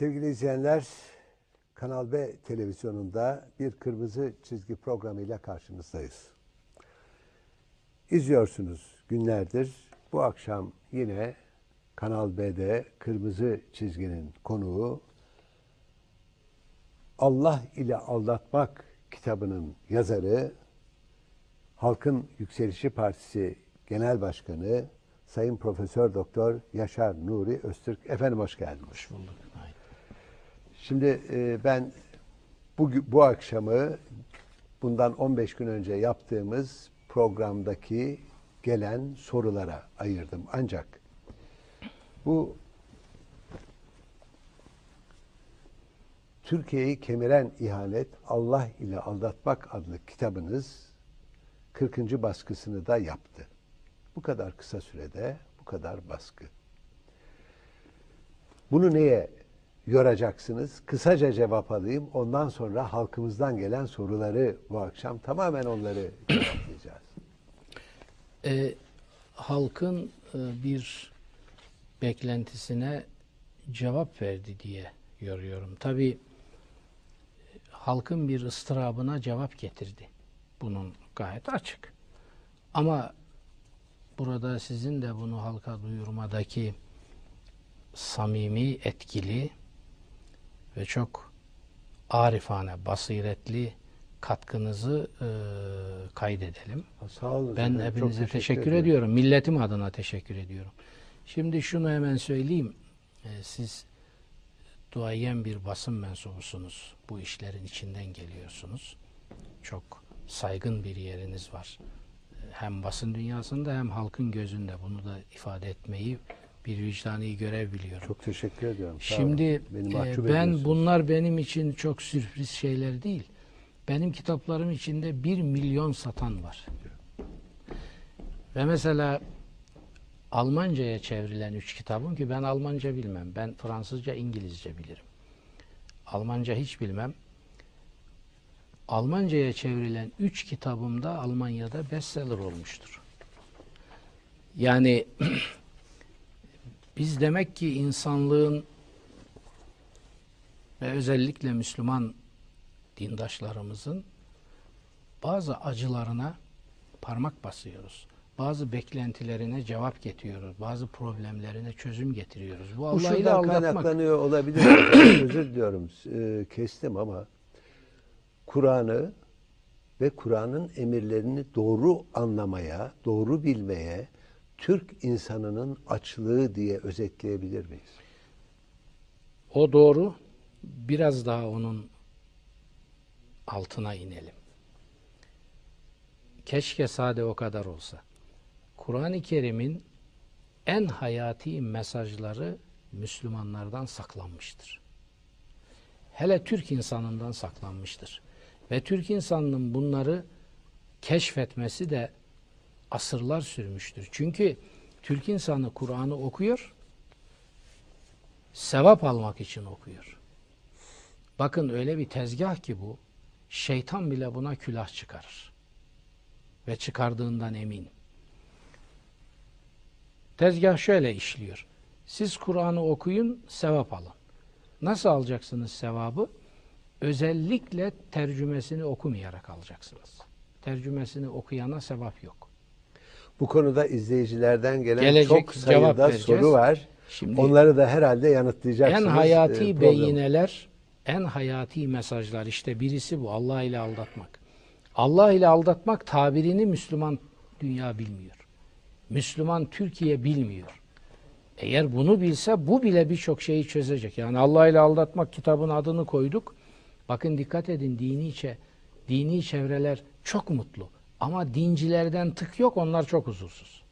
Sevgili izleyenler, Kanal B televizyonunda bir kırmızı çizgi programıyla karşınızdayız. İzliyorsunuz günlerdir. Bu akşam yine Kanal B'de kırmızı çizginin konuğu Allah ile Aldatmak kitabının yazarı, Halkın Yükselişi Partisi Genel Başkanı Sayın Profesör Doktor Yaşar Nuri Öztürk. Efendim hoş geldiniz. Hoş bulduk. Şimdi e, ben bu, bu akşamı bundan 15 gün önce yaptığımız programdaki gelen sorulara ayırdım. Ancak bu Türkiye'yi kemiren ihanet Allah ile aldatmak adlı kitabınız 40. baskısını da yaptı. Bu kadar kısa sürede bu kadar baskı. Bunu neye yoracaksınız? Kısaca cevap alayım. Ondan sonra halkımızdan gelen soruları bu akşam tamamen onları cevaplayacağız. Ee, halkın e, bir beklentisine cevap verdi diye yoruyorum. Tabi halkın bir ıstırabına cevap getirdi. Bunun gayet açık. Ama burada sizin de bunu halka duyurmadaki samimi, etkili ve çok arifane, basiretli katkınızı e, kaydedelim. Sağ olun. Ben efendim. Hepinize teşekkür, ediyorum. Milletim adına teşekkür ediyorum. Şimdi şunu hemen söyleyeyim. Ee, siz duayen bir basın mensubusunuz. Bu işlerin içinden geliyorsunuz. Çok saygın bir yeriniz var. Ee, Hem basın dünyasında hem halkın gözünde bunu da ifade etmeyi bir vicdani görev biliyorum. Çok teşekkür ediyorum. Sağ. Şimdi Beni e, ben bunlar benim için çok sürpriz şeyler değil. Benim kitaplarım içinde bir milyon satan var. Ve mesela Almanca'ya çevrilen üç kitabım ki ben Almanca bilmem. Ben Fransızca, İngilizce bilirim. Almanca hiç bilmem. Almanca'ya çevrilen üç kitabım da Almanya'da bestseller olmuştur. Yani biz demek ki insanlığın ve özellikle Müslüman dindaşlarımızın bazı acılarına parmak basıyoruz. Bazı beklentilerine cevap getiriyoruz. Bazı problemlerine çözüm getiriyoruz. Bu Bu Allah ile şuradan aldatmak. kaynaklanıyor olabilir. Özür diliyorum. e, kestim ama Kur'an'ı ve Kur'an'ın emirlerini doğru anlamaya, doğru bilmeye Türk insanının açlığı diye özetleyebilir miyiz? O doğru. Biraz daha onun altına inelim. Keşke sade o kadar olsa. Kur'an-ı Kerim'in en hayati mesajları Müslümanlardan saklanmıştır. Hele Türk insanından saklanmıştır. Ve Türk insanının bunları keşfetmesi de asırlar sürmüştür. Çünkü Türk insanı Kur'an'ı okuyor, sevap almak için okuyor. Bakın öyle bir tezgah ki bu, şeytan bile buna külah çıkarır. Ve çıkardığından emin. Tezgah şöyle işliyor. Siz Kur'an'ı okuyun, sevap alın. Nasıl alacaksınız sevabı? Özellikle tercümesini okumayarak alacaksınız. Tercümesini okuyana sevap yok. Bu konuda izleyicilerden gelen Gelecek çok cevap sayıda vereceğiz. soru var. Şimdi Onları da herhalde yanıtlayacaksınız. en hayati e, beyineler, en hayati mesajlar işte birisi bu Allah ile aldatmak. Allah ile aldatmak tabirini Müslüman dünya bilmiyor. Müslüman Türkiye bilmiyor. Eğer bunu bilse bu bile birçok şeyi çözecek. Yani Allah ile aldatmak kitabın adını koyduk. Bakın dikkat edin dini içe, dini çevreler çok mutlu. Ama dincilerden tık yok onlar çok huzursuz.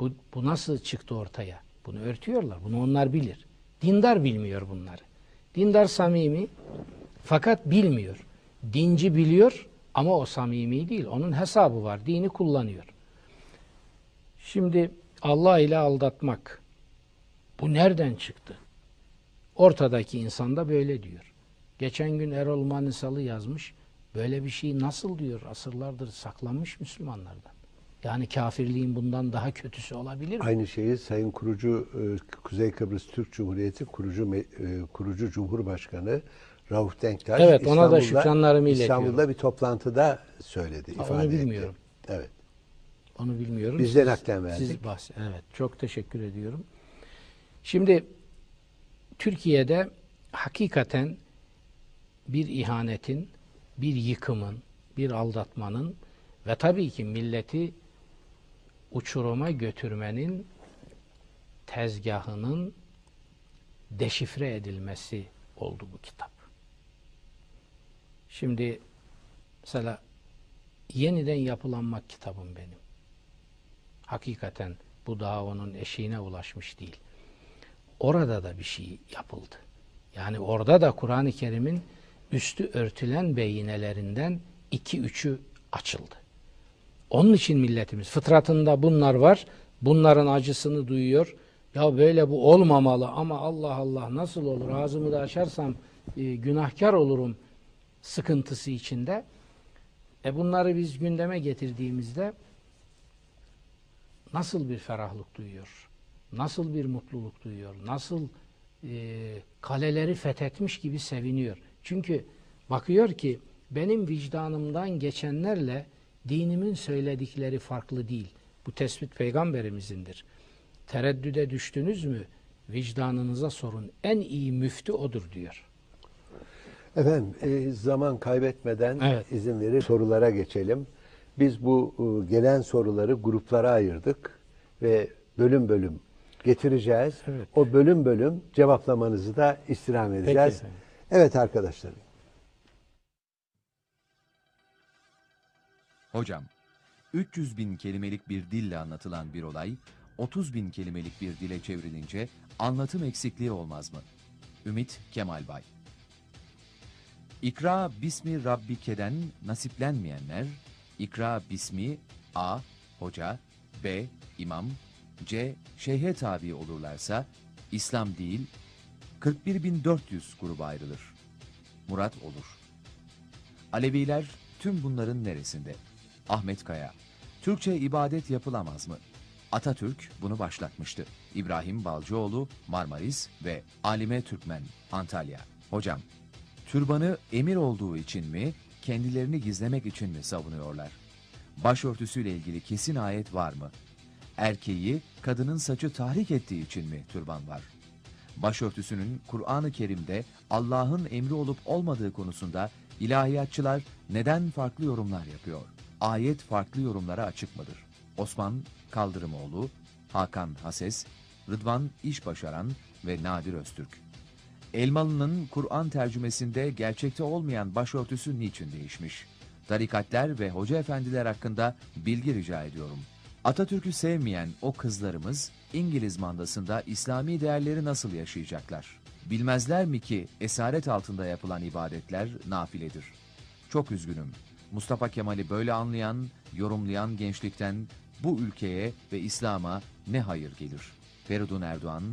Bu, bu nasıl çıktı ortaya? Bunu örtüyorlar. Bunu onlar bilir. Dindar bilmiyor bunları. Dindar samimi fakat bilmiyor. Dinci biliyor ama o samimi değil. Onun hesabı var. Dini kullanıyor. Şimdi Allah ile aldatmak. Bu nereden çıktı? Ortadaki insan da böyle diyor. Geçen gün Erol Manisalı yazmış. Böyle bir şey nasıl diyor asırlardır saklanmış Müslümanlardan. Yani kafirliğin bundan daha kötüsü olabilir mi? Aynı şeyi Sayın Kurucu e, Kuzey Kıbrıs Türk Cumhuriyeti kurucu e, kurucu Cumhurbaşkanı Rauf Denktaş Evet, ona da İstanbul'da- şükranlarımı iletiyorum. İstanbul'da bir toplantıda söyledi, ifade onu etti. bilmiyorum. Evet. Onu bilmiyorum. Bizden Siz- naklen verdik. Siz bahs- Evet, çok teşekkür ediyorum. Şimdi Türkiye'de hakikaten bir ihanetin, bir yıkımın, bir aldatmanın ve tabii ki milleti uçuruma götürmenin tezgahının deşifre edilmesi oldu bu kitap. Şimdi mesela yeniden yapılanmak kitabım benim. Hakikaten bu daha onun eşiğine ulaşmış değil. Orada da bir şey yapıldı. Yani orada da Kur'an-ı Kerim'in üstü örtülen beyinelerinden iki üçü açıldı. Onun için milletimiz fıtratında bunlar var. Bunların acısını duyuyor. Ya böyle bu olmamalı ama Allah Allah nasıl olur? Ağzımı da açarsam e, günahkar olurum sıkıntısı içinde. E bunları biz gündeme getirdiğimizde nasıl bir ferahlık duyuyor? Nasıl bir mutluluk duyuyor? Nasıl e, kaleleri fethetmiş gibi seviniyor? Çünkü bakıyor ki benim vicdanımdan geçenlerle dinimin söyledikleri farklı değil. Bu tespit peygamberimizindir. Tereddüde düştünüz mü vicdanınıza sorun. En iyi müftü odur diyor. Efendim e, zaman kaybetmeden Evet. izin verir sorulara geçelim. Biz bu e, gelen soruları gruplara ayırdık ve bölüm bölüm getireceğiz. Evet. O bölüm bölüm cevaplamanızı da istirham edeceğiz. efendim. Evet arkadaşlar. Hocam, 300 bin kelimelik bir dille anlatılan bir olay, 30 bin kelimelik bir dile çevrilince anlatım eksikliği olmaz mı? Ümit Kemal Bay İkra Bismi Rabbike'den nasiplenmeyenler, İkra Bismi A. Hoca, B. İmam, C. Şeyhe tabi olurlarsa, İslam değil, 41.400 gruba ayrılır. Murat olur. Aleviler tüm bunların neresinde? Ahmet Kaya. Türkçe ibadet yapılamaz mı? Atatürk bunu başlatmıştı. İbrahim Balcıoğlu, Marmaris ve Alime Türkmen, Antalya. Hocam, türbanı emir olduğu için mi, kendilerini gizlemek için mi savunuyorlar? Başörtüsüyle ilgili kesin ayet var mı? Erkeği, kadının saçı tahrik ettiği için mi türban var? Başörtüsünün Kur'an-ı Kerim'de Allah'ın emri olup olmadığı konusunda ilahiyatçılar neden farklı yorumlar yapıyor? Ayet farklı yorumlara açık mıdır? Osman Kaldırımoğlu, Hakan Hases, Rıdvan İşbaşaran ve Nadir Öztürk. Elmalı'nın Kur'an tercümesinde gerçekte olmayan başörtüsü niçin değişmiş? Tarikatler ve hoca efendiler hakkında bilgi rica ediyorum. Atatürk'ü sevmeyen o kızlarımız İngiliz mandasında İslami değerleri nasıl yaşayacaklar? Bilmezler mi ki esaret altında yapılan ibadetler nafiledir? Çok üzgünüm. Mustafa Kemal'i böyle anlayan, yorumlayan gençlikten bu ülkeye ve İslam'a ne hayır gelir? Feridun Erdoğan,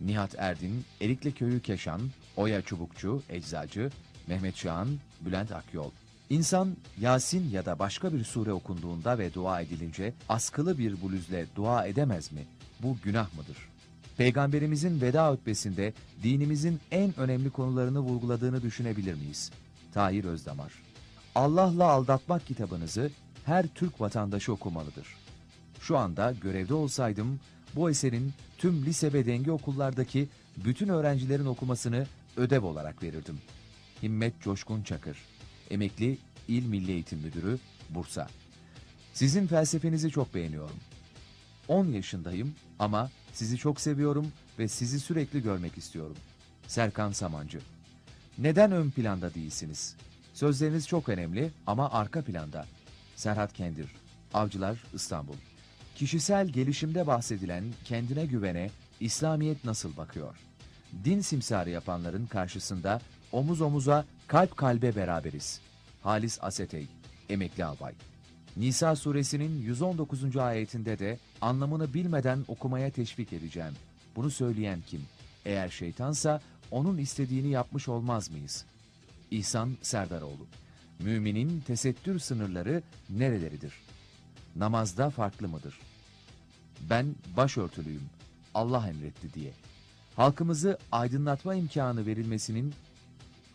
Nihat Erdin, Erikli Köyü Keşan, Oya Çubukçu, Eczacı, Mehmet Şahan, Bülent Akyol. İnsan Yasin ya da başka bir sure okunduğunda ve dua edilince askılı bir bluzle dua edemez mi? Bu günah mıdır? Peygamberimizin veda hutbesinde dinimizin en önemli konularını vurguladığını düşünebilir miyiz? Tahir Özdamar Allah'la Aldatmak kitabınızı her Türk vatandaşı okumalıdır. Şu anda görevde olsaydım bu eserin tüm lise ve denge okullardaki bütün öğrencilerin okumasını ödev olarak verirdim. Himmet Coşkun Çakır, emekli İl Milli Eğitim Müdürü, Bursa. Sizin felsefenizi çok beğeniyorum. 10 yaşındayım ama sizi çok seviyorum ve sizi sürekli görmek istiyorum. Serkan Samancı. Neden ön planda değilsiniz? Sözleriniz çok önemli ama arka planda. Serhat Kendir. Avcılar İstanbul. Kişisel gelişimde bahsedilen kendine güvene İslamiyet nasıl bakıyor? Din simsarı yapanların karşısında omuz omuza kalp kalbe beraberiz. Halis Asetey, emekli albay. Nisa suresinin 119. ayetinde de anlamını bilmeden okumaya teşvik edeceğim. Bunu söyleyen kim? Eğer şeytansa onun istediğini yapmış olmaz mıyız? İhsan Serdaroğlu. Müminin tesettür sınırları nereleridir? namazda farklı mıdır? Ben başörtülüyüm, Allah emretti diye. Halkımızı aydınlatma imkanı verilmesinin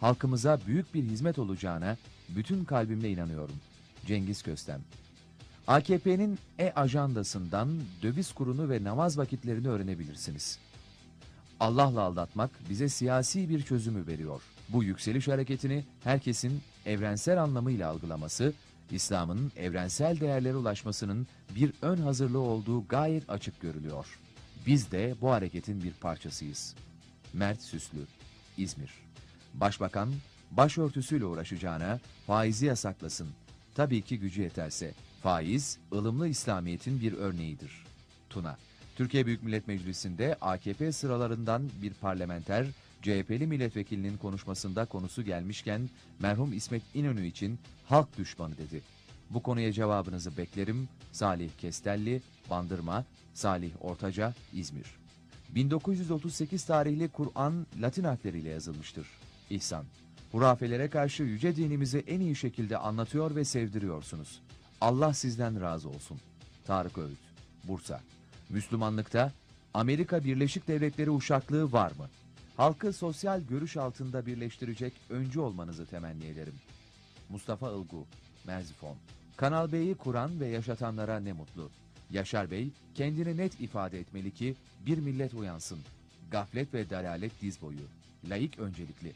halkımıza büyük bir hizmet olacağına bütün kalbimle inanıyorum. Cengiz Köstem AKP'nin e-ajandasından döviz kurunu ve namaz vakitlerini öğrenebilirsiniz. Allah'la aldatmak bize siyasi bir çözümü veriyor. Bu yükseliş hareketini herkesin evrensel anlamıyla algılaması, İslam'ın evrensel değerlere ulaşmasının bir ön hazırlığı olduğu gayet açık görülüyor. Biz de bu hareketin bir parçasıyız. Mert Süslü, İzmir. Başbakan, başörtüsüyle uğraşacağına faizi yasaklasın. Tabii ki gücü yeterse. Faiz, ılımlı İslamiyet'in bir örneğidir. Tuna. Türkiye Büyük Millet Meclisi'nde AKP sıralarından bir parlamenter, CHP'li milletvekilinin konuşmasında konusu gelmişken merhum İsmet İnönü için halk düşmanı dedi. Bu konuya cevabınızı beklerim. Salih Kestelli, Bandırma, Salih Ortaca, İzmir. 1938 tarihli Kur'an Latin harfleriyle yazılmıştır. İhsan. Hurafelere karşı yüce dinimizi en iyi şekilde anlatıyor ve sevdiriyorsunuz. Allah sizden razı olsun. Tarık Öğüt, Bursa. Müslümanlıkta Amerika Birleşik Devletleri uşaklığı var mı? Halkı sosyal görüş altında birleştirecek öncü olmanızı temenni ederim. Mustafa Ilgu, Merzifon. Kanal B'yi kuran ve yaşatanlara ne mutlu. Yaşar Bey kendini net ifade etmeli ki bir millet uyansın. Gaflet ve dalalet diz boyu. Laik öncelikli.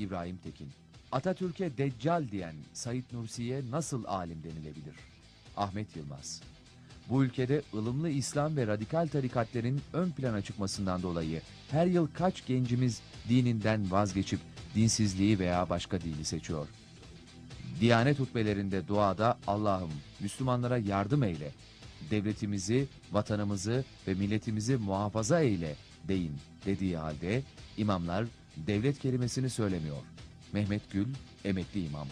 İbrahim Tekin. Atatürk'e deccal diyen Said Nursi'ye nasıl alim denilebilir? Ahmet Yılmaz. Bu ülkede ılımlı İslam ve radikal tarikatlerin ön plana çıkmasından dolayı her yıl kaç gencimiz dininden vazgeçip dinsizliği veya başka dini seçiyor? Diyanet hutbelerinde duada Allah'ım Müslümanlara yardım eyle, devletimizi, vatanımızı ve milletimizi muhafaza eyle deyin dediği halde imamlar devlet kelimesini söylemiyor. Mehmet Gül, emekli imam.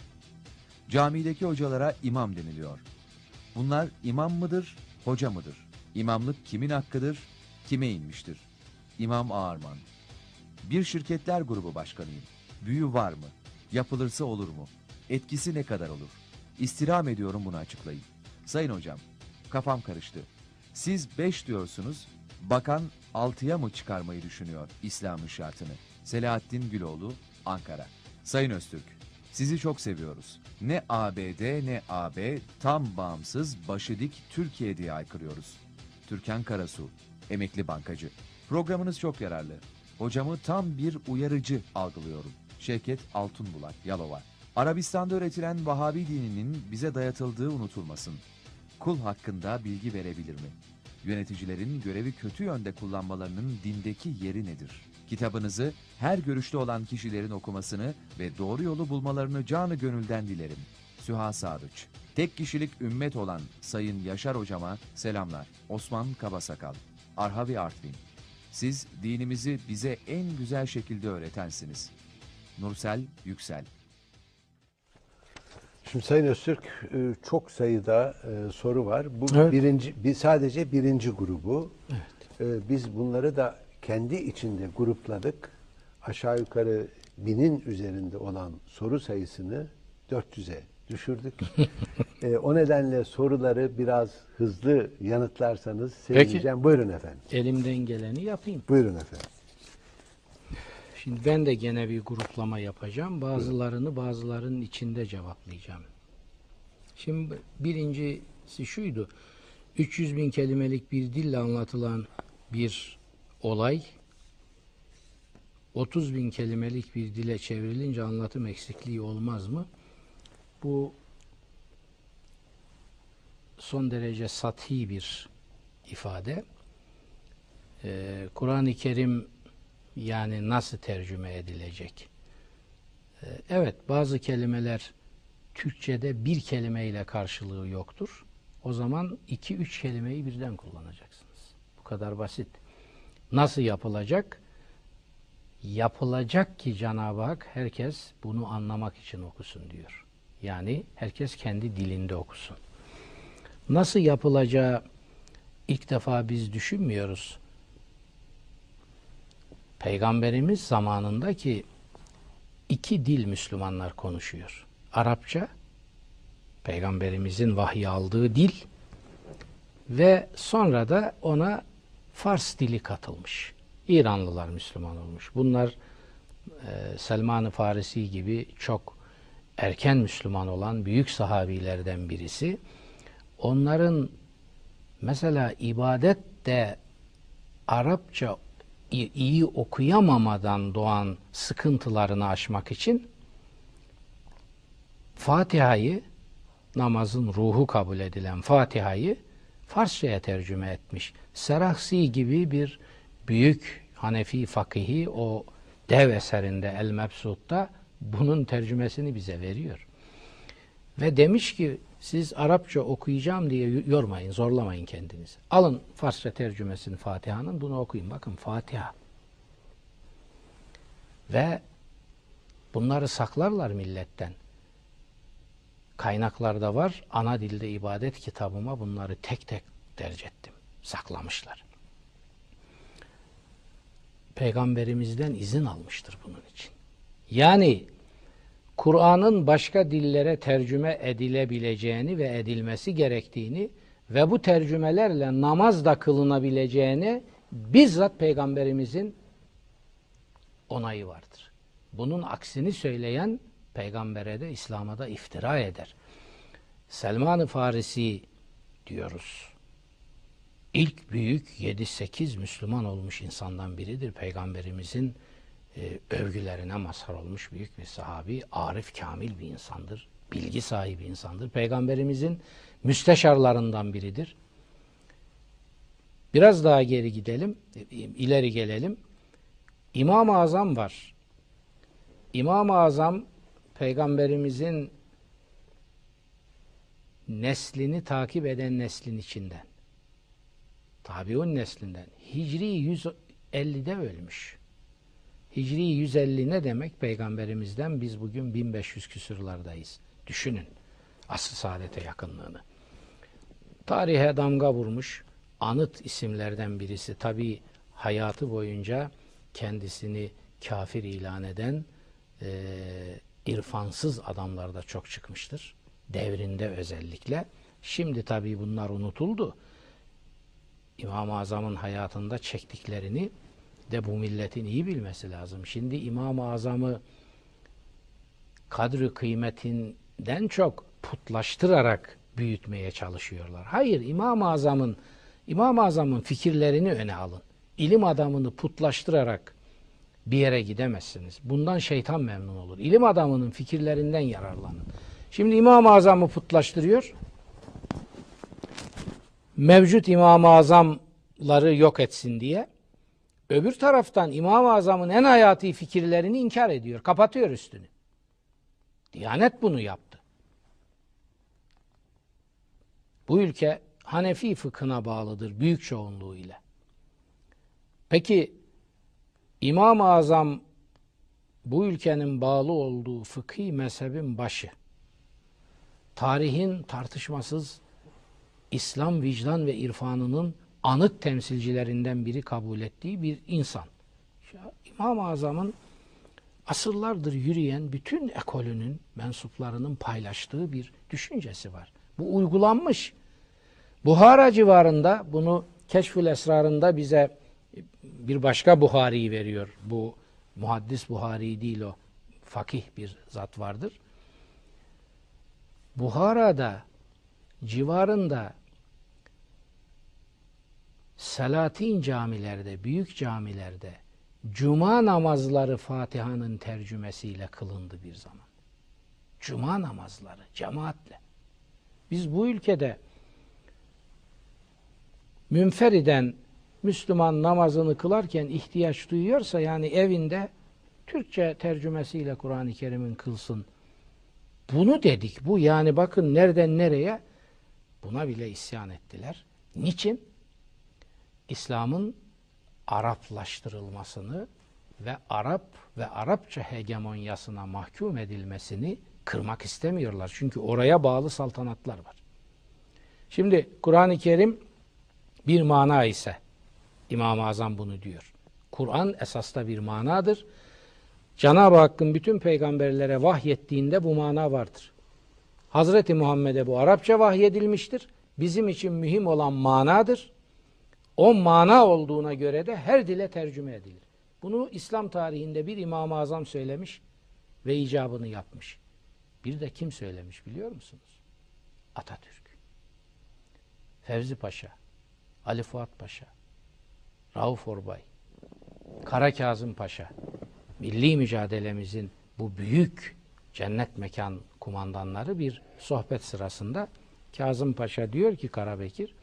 Camideki hocalara imam deniliyor. Bunlar imam mıdır, hoca mıdır? İmamlık kimin hakkıdır, kime inmiştir? İmam Ağarman. Bir şirketler grubu başkanıyım. Büyü var mı? Yapılırsa olur mu? Etkisi ne kadar olur? İstirham ediyorum bunu açıklayın. Sayın hocam, kafam karıştı. Siz 5 diyorsunuz, bakan 6'ya mı çıkarmayı düşünüyor İslam'ın şartını? Selahattin Güloğlu, Ankara. Sayın Öztürk, sizi çok seviyoruz. Ne ABD ne AB tam bağımsız başı dik Türkiye diye aykırıyoruz. Türkan Karasu, emekli bankacı. Programınız çok yararlı. Hocamı tam bir uyarıcı algılıyorum. Şevket Altunbulak, Yalova. Arabistan'da öğretilen Vahabi dininin bize dayatıldığı unutulmasın. Kul hakkında bilgi verebilir mi? Yöneticilerin görevi kötü yönde kullanmalarının dindeki yeri nedir? Kitabınızı her görüşte olan kişilerin okumasını ve doğru yolu bulmalarını canı gönülden dilerim. Süha Sadıç. Tek kişilik ümmet olan Sayın Yaşar Hocama selamlar. Osman Kabasakal. Arhavi Artvin. Siz dinimizi bize en güzel şekilde öğretensiniz. Nursel Yüksel. Şimdi Sayın Öztürk e, çok sayıda e, soru var. Bu Evet. birinci, bir sadece birinci grubu. E, Biz bunları da kendi içinde grupladık. Aşağı yukarı binin üzerinde olan soru sayısını 400'e düşürdük. E, o nedenle soruları biraz hızlı yanıtlarsanız Peki. sevineceğim. Buyurun efendim. Elimden geleni yapayım. Buyurun efendim. Şimdi ben de gene bir gruplama yapacağım. Bazılarını bazılarının içinde cevaplayacağım. Şimdi birincisi şuydu. 300 bin kelimelik bir dille anlatılan bir olay 30 bin kelimelik bir dile çevrilince anlatım eksikliği olmaz mı? Bu son derece sathi bir ifade. Ee, Kur'an-ı Kerim yani nasıl tercüme edilecek? Ee, evet bazı kelimeler Türkçe'de bir kelimeyle karşılığı yoktur. O zaman iki üç kelimeyi birden kullanacaksınız. Bu kadar basit. Nasıl yapılacak? Yapılacak ki Cenab-ı Hak herkes bunu anlamak için okusun diyor. Yani herkes kendi dilinde okusun. Nasıl yapılacağı ilk defa biz düşünmüyoruz. Peygamberimiz zamanındaki iki dil Müslümanlar konuşuyor. Arapça, Peygamberimizin vahiy aldığı dil, Ve sonra da ona Fars dili katılmış. İranlılar Müslüman olmuş. Bunlar e, Selman-ı Farisi gibi çok erken Müslüman olan büyük sahabilerden birisi. Onların mesela ibadette Arapça i- iyi okuyamamadan doğan sıkıntılarını aşmak için Fatiha'yı namazın ruhu kabul edilen Fatiha'yı Farsçaya tercüme etmiş. Serahsi gibi bir büyük Hanefi fakihi o dev eserinde El Mebsut'ta bunun tercümesini bize veriyor. Ve demiş ki siz Arapça okuyacağım diye yormayın, zorlamayın kendinizi. Alın Farsça tercümesini Fatiha'nın bunu okuyun. Bakın Fatiha. Ve bunları saklarlar milletten. Kaynaklarda var. Ana dilde ibadet kitabıma bunları tek tek derc ettim. Saklamışlar. Peygamberimizden izin almıştır bunun için. Yani Kur'an'ın başka dillere tercüme edilebileceğini ve edilmesi gerektiğini ve bu tercümelerle namaz da kılınabileceğini bizzat Peygamberimizin onayı vardır. Bunun aksini söyleyen peygambere de İslam'a da iftira eder. Selman-ı Farisi diyoruz. İlk büyük 7-8 Müslüman olmuş insandan biridir. Peygamberimizin e, övgülerine mazhar olmuş büyük bir sahabi. Arif, kamil bir insandır. Bilgi sahibi insandır. Peygamberimizin müsteşarlarından biridir. Biraz daha geri gidelim, ileri gelelim. İmam-ı Azam var. İmam-ı Azam peygamberimizin neslini takip eden neslin içinden. Tabiun neslinden. Hicri 150'de ölmüş. Hicri 150 ne demek? Peygamberimizden biz bugün 1500 küsurlardayız. Düşünün asıl saadete yakınlığını. Tarihe damga vurmuş anıt isimlerden birisi. Tabi hayatı boyunca kendisini kafir ilan eden e, irfansız adamlar da çok çıkmıştır. Devrinde özellikle. Şimdi tabii bunlar unutuldu. İmam-ı Azam'ın hayatında çektiklerini de bu milletin iyi bilmesi lazım. Şimdi İmam-ı Azam'ı kadri kıymetinden çok putlaştırarak büyütmeye çalışıyorlar. Hayır, İmam-ı Azam'ın İmam-ı Azam'ın fikirlerini öne alın. İlim adamını putlaştırarak bir yere gidemezsiniz. Bundan şeytan memnun olur. İlim adamının fikirlerinden yararlanın. Şimdi İmam-ı Azam'ı putlaştırıyor. Mevcut İmam-ı Azam'ları yok etsin diye. Öbür taraftan İmam-ı Azam'ın en hayati fikirlerini inkar ediyor. Kapatıyor üstünü. Diyanet bunu yaptı. Bu ülke Hanefi fıkhına bağlıdır büyük çoğunluğuyla. Peki İmam-ı Azam bu ülkenin bağlı olduğu fıkhi mezhebin başı. Tarihin tartışmasız İslam vicdan ve irfanının anıt temsilcilerinden biri kabul ettiği bir insan. İmam-ı Azam'ın asırlardır yürüyen bütün ekolünün mensuplarının paylaştığı bir düşüncesi var. Bu uygulanmış. Buhara civarında bunu Keşfül Esrarında bize bir başka Buhari'yi veriyor. Bu muhaddis Buhari değil o. Fakih bir zat vardır. Buhara'da civarında Selatin camilerde, büyük camilerde cuma namazları Fatiha'nın tercümesiyle kılındı bir zaman. Cuma namazları cemaatle. Biz bu ülkede münferiden Müslüman namazını kılarken ihtiyaç duyuyorsa yani evinde Türkçe tercümesiyle Kur'an-ı Kerim'in kılsın. Bunu dedik. Bu yani bakın nereden nereye buna bile isyan ettiler. Niçin? İslam'ın Araplaştırılmasını ve Arap ve Arapça hegemonyasına mahkum edilmesini kırmak istemiyorlar. Çünkü oraya bağlı saltanatlar var. Şimdi Kur'an-ı Kerim bir mana ise İmam-ı Azam bunu diyor. Kur'an esasda bir manadır. Cenab-ı Hakk'ın bütün peygamberlere vahyettiğinde bu mana vardır. Hazreti Muhammed'e bu Arapça vahyedilmiştir. Bizim için mühim olan manadır. O mana olduğuna göre de her dile tercüme edilir. Bunu İslam tarihinde bir İmam-ı Azam söylemiş ve icabını yapmış. Bir de kim söylemiş biliyor musunuz? Atatürk. Fevzi Paşa, Ali Fuat Paşa, Rauf Orbay, Kara Kazım Paşa, milli mücadelemizin bu büyük cennet mekan kumandanları bir sohbet sırasında Kazım Paşa diyor ki Karabekir,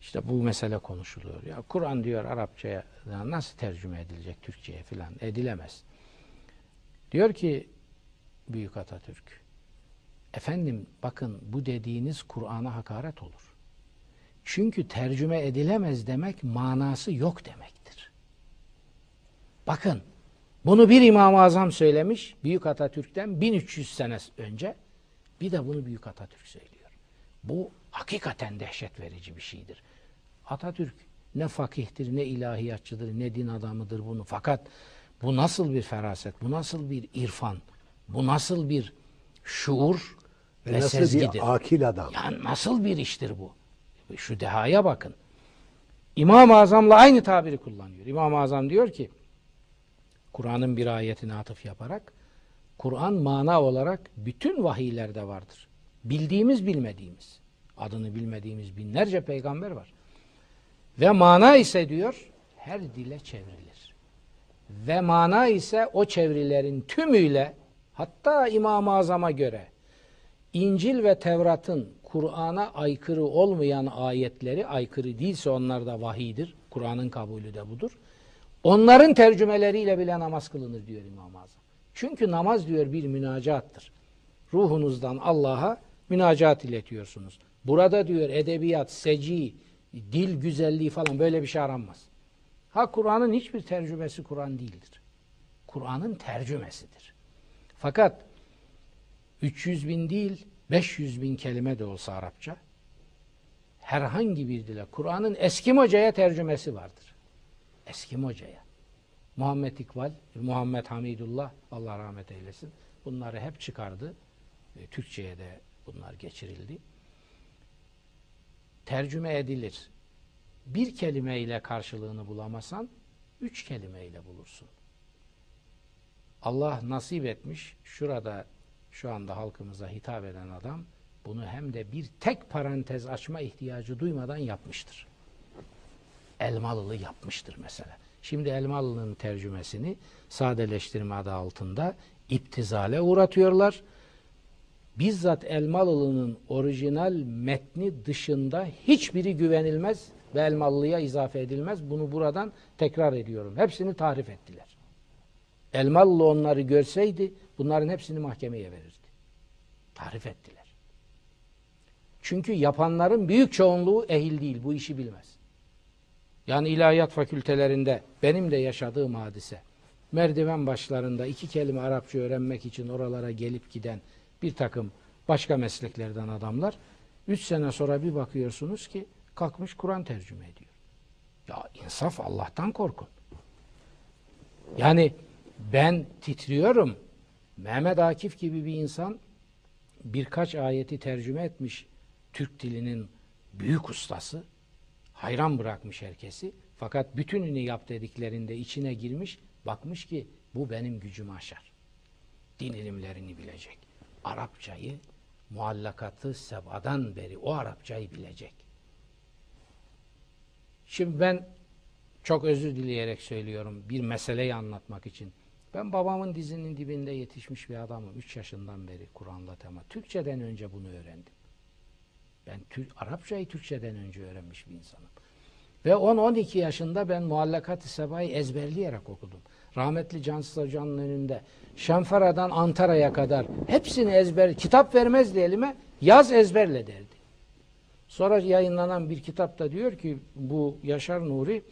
işte bu mesele konuşuluyor. Ya Kur'an diyor Arapçaya nasıl tercüme edilecek Türkçe'ye filan edilemez. Diyor ki Büyük Atatürk, efendim bakın bu dediğiniz Kur'an'a hakaret olur. Çünkü tercüme edilemez demek manası yok demektir. Bakın bunu bir İmam-ı Azam söylemiş Büyük Atatürk'ten 1300 sene önce bir de bunu Büyük Atatürk söylüyor. Bu hakikaten dehşet verici bir şeydir. Atatürk ne fakihtir, ne ilahiyatçıdır, ne din adamıdır bunu. Fakat bu nasıl bir feraset, bu nasıl bir irfan, bu nasıl bir şuur ve, Ve nasıl sezgidir. bir akil adam. Yani nasıl bir iştir bu? Şu dehaya bakın. İmam-ı Azam'la aynı tabiri kullanıyor. İmam-ı Azam diyor ki Kur'an'ın bir ayetine atıf yaparak Kur'an mana olarak bütün vahiylerde vardır. Bildiğimiz bilmediğimiz. Adını bilmediğimiz binlerce peygamber var. Ve mana ise diyor her dile çevrilir. Ve mana ise o çevirilerin tümüyle hatta İmam-ı Azam'a göre İncil ve Tevrat'ın Kur'an'a aykırı olmayan ayetleri aykırı değilse onlar da vahiydir. Kur'an'ın kabulü de budur. Onların tercümeleriyle bile namaz kılınır diyor İmam-ı Azam. Çünkü namaz diyor bir münacattır. Ruhunuzdan Allah'a münacat iletiyorsunuz. Burada diyor edebiyat, seci, dil güzelliği falan böyle bir şey aranmaz. Ha Kur'an'ın hiçbir tercümesi Kur'an değildir. Kur'an'ın tercümesidir. Fakat 300 bin değil 500 bin kelime de olsa Arapça herhangi bir dile Kur'an'ın Eskimoca'ya tercümesi vardır. Eskimoca'ya. Muhammed İkbal, Muhammed Hamidullah Allah rahmet eylesin. Bunları hep çıkardı. E, Türkçe'ye de bunlar geçirildi. Tercüme edilir. Bir kelimeyle karşılığını bulamasan üç kelimeyle bulursun. Allah nasip etmiş şurada şu anda halkımıza hitap eden adam bunu hem de bir tek parantez açma ihtiyacı duymadan yapmıştır. Elmalılı yapmıştır mesela. Şimdi Elmalı'nın tercümesini sadeleştirme adı altında iptizale uğratıyorlar. Bizzat Elmalılı'nın orijinal metni dışında hiçbiri güvenilmez ve Elmalı'ya izafe edilmez. Bunu buradan tekrar ediyorum. Hepsini tarif ettiler. Elmalılı onları görseydi bunların hepsini mahkemeye verirdi. Tarif ettiler. Çünkü yapanların büyük çoğunluğu ehil değil, bu işi bilmez. Yani ilahiyat fakültelerinde benim de yaşadığım hadise. Merdiven başlarında iki kelime Arapça öğrenmek için oralara gelip giden bir takım başka mesleklerden adamlar. Üç sene sonra bir bakıyorsunuz ki kalkmış Kur'an tercüme ediyor. Ya insaf Allah'tan korkun. Yani ben titriyorum. Mehmet Akif gibi bir insan birkaç ayeti tercüme etmiş Türk dilinin büyük ustası. Hayran bırakmış herkesi. Fakat bütününü yap dediklerinde içine girmiş. Bakmış ki bu benim gücümü aşar. Din ilimlerini bilecek. Arapçayı, muallakatı sebadan beri o Arapçayı bilecek. Şimdi ben çok özür dileyerek söylüyorum bir meseleyi anlatmak için. Ben babamın dizinin dibinde yetişmiş bir adamım. 3 yaşından beri Kur'an'la tema. Türkçeden önce bunu öğrendim. Ben Türk, Arapçayı Türkçeden önce öğrenmiş bir insanım. Ve 10-12 yaşında ben Muallakat-ı Seba'yı ezberleyerek okudum. Rahmetli Cansız Hoca'nın önünde Şenfara'dan Antara'ya kadar hepsini ezber, kitap vermezdi elime, yaz ezberle derdi. Sonra yayınlanan bir kitapta diyor ki bu Yaşar Nuri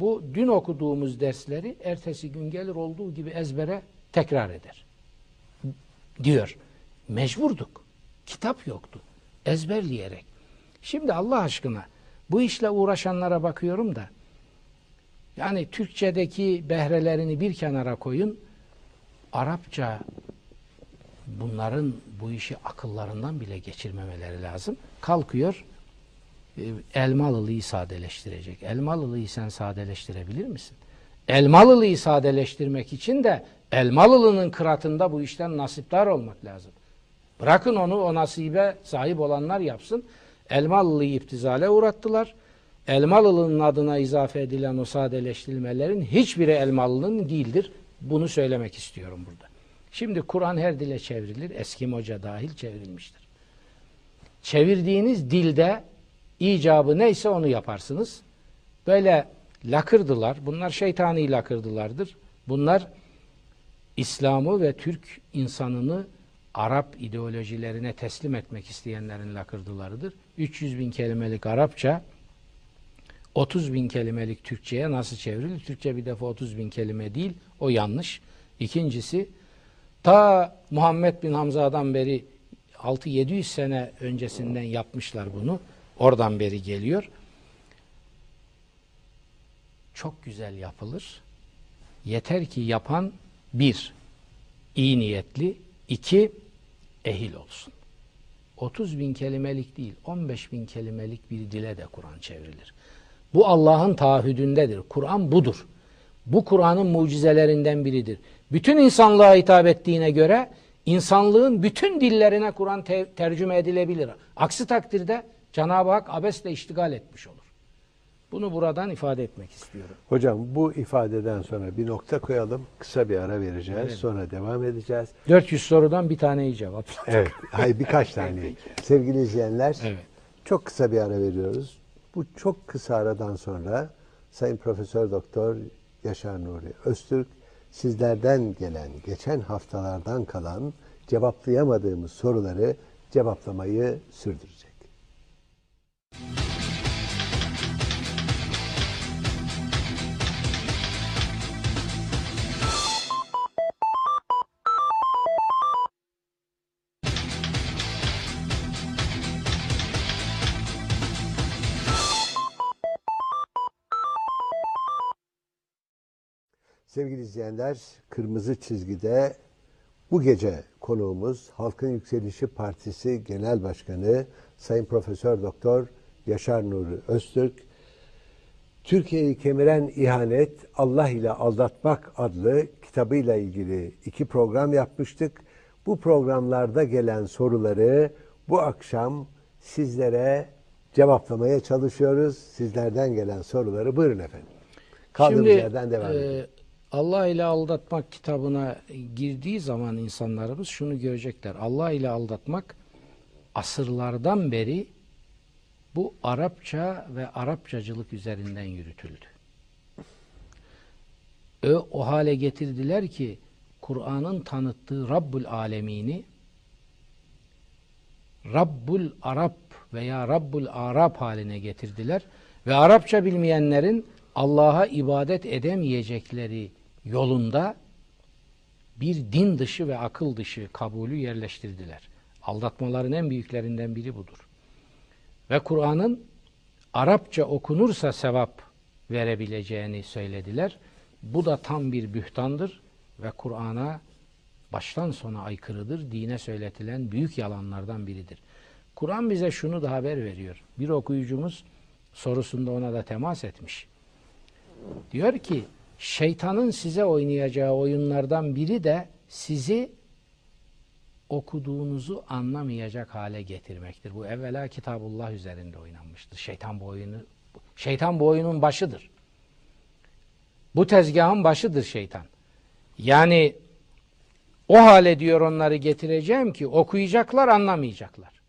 bu dün okuduğumuz dersleri ertesi gün gelir olduğu gibi ezbere tekrar eder. Diyor. Mecburduk. Kitap yoktu. Ezberleyerek. Şimdi Allah aşkına bu işle uğraşanlara bakıyorum da yani Türkçedeki behrelerini bir kenara koyun. Arapça bunların bu işi akıllarından bile geçirmemeleri lazım. Kalkıyor e, Elmalılı'yı sadeleştirecek. Elmalılı'yı sen sadeleştirebilir misin? Elmalılı'yı sadeleştirmek için de Elmalılı'nın kıratında bu işten nasiptar olmak lazım. Bırakın onu o nasibe sahip olanlar yapsın. Elmalılı'yı iptizale uğrattılar. Elmalılı'nın adına izafe edilen o sadeleştirilmelerin hiçbiri Elmalı'nın değildir. Bunu söylemek istiyorum burada. Şimdi Kur'an her dile çevrilir. Eskimoca dahil çevrilmiştir. Çevirdiğiniz dilde icabı neyse onu yaparsınız. Böyle lakırdılar. Bunlar şeytani lakırdılardır. Bunlar İslam'ı ve Türk insanını Arap ideolojilerine teslim etmek isteyenlerin lakırdılarıdır. 300 bin kelimelik Arapça 30 bin kelimelik Türkçe'ye nasıl çevrilir? Türkçe bir defa 30 bin kelime değil. O yanlış. İkincisi ta Muhammed bin Hamza'dan beri 6-700 sene öncesinden yapmışlar bunu. Oradan beri geliyor. Çok güzel yapılır. Yeter ki yapan bir, iyi niyetli, iki, ehil olsun. 30 bin kelimelik değil, 15 bin kelimelik bir dile de Kur'an çevrilir. Bu Allah'ın taahhüdündedir. Kur'an budur. Bu Kur'an'ın mucizelerinden biridir. Bütün insanlığa hitap ettiğine göre insanlığın bütün dillerine Kur'an te- tercüme edilebilir. Aksi takdirde Cenab-ı Hak abesle iştigal etmiş olur. Bunu buradan ifade etmek istiyorum. Hocam bu ifadeden sonra bir nokta koyalım. Kısa bir ara vereceğiz. Evet. Sonra devam edeceğiz. 400 sorudan bir taneyi cevap. Evet. Hayır birkaç tane. Sevgili izleyenler Evet. çok kısa bir ara veriyoruz. Bu çok kısa aradan sonra Sayın Profesör Doktor Yaşar Nuri Öztürk sizlerden gelen geçen haftalardan kalan cevaplayamadığımız soruları cevaplamayı sürdürecek. Sevgili izleyenler, Kırmızı Çizgi'de bu gece konuğumuz Halkın Yükselişi Partisi Genel Başkanı Sayın Profesör Doktor Yaşar Nuri Öztürk. Türkiye'yi kemiren ihanet, Allah ile aldatmak adlı kitabıyla ilgili iki program yapmıştık. Bu programlarda gelen soruları bu akşam sizlere cevaplamaya çalışıyoruz. Sizlerden gelen soruları buyurun efendim. Kaldığımız Şimdi yerden devam e, edelim. Allah ile aldatmak kitabına girdiği zaman insanlarımız şunu görecekler. Allah ile aldatmak asırlardan beri bu Arapça ve Arapçacılık üzerinden yürütüldü. O, o hale getirdiler ki Kur'an'ın tanıttığı Rabbul Alemini Rabbul Arap veya Rabbul Arap haline getirdiler ve Arapça bilmeyenlerin Allah'a ibadet edemeyecekleri yolunda bir din dışı ve akıl dışı kabulü yerleştirdiler. Aldatmaların en büyüklerinden biri budur. Ve Kur'an'ın Arapça okunursa sevap verebileceğini söylediler. Bu da tam bir bühtandır ve Kur'an'a baştan sona aykırıdır. Dine söyletilen büyük yalanlardan biridir. Kur'an bize şunu da haber veriyor. Bir okuyucumuz sorusunda ona da temas etmiş. Diyor ki şeytanın size oynayacağı oyunlardan biri de sizi okuduğunuzu anlamayacak hale getirmektir. Bu evvela kitabullah üzerinde oynanmıştır. Şeytan bu oyunu şeytan bu oyunun başıdır. Bu tezgahın başıdır şeytan. Yani o hale diyor onları getireceğim ki okuyacaklar anlamayacaklar.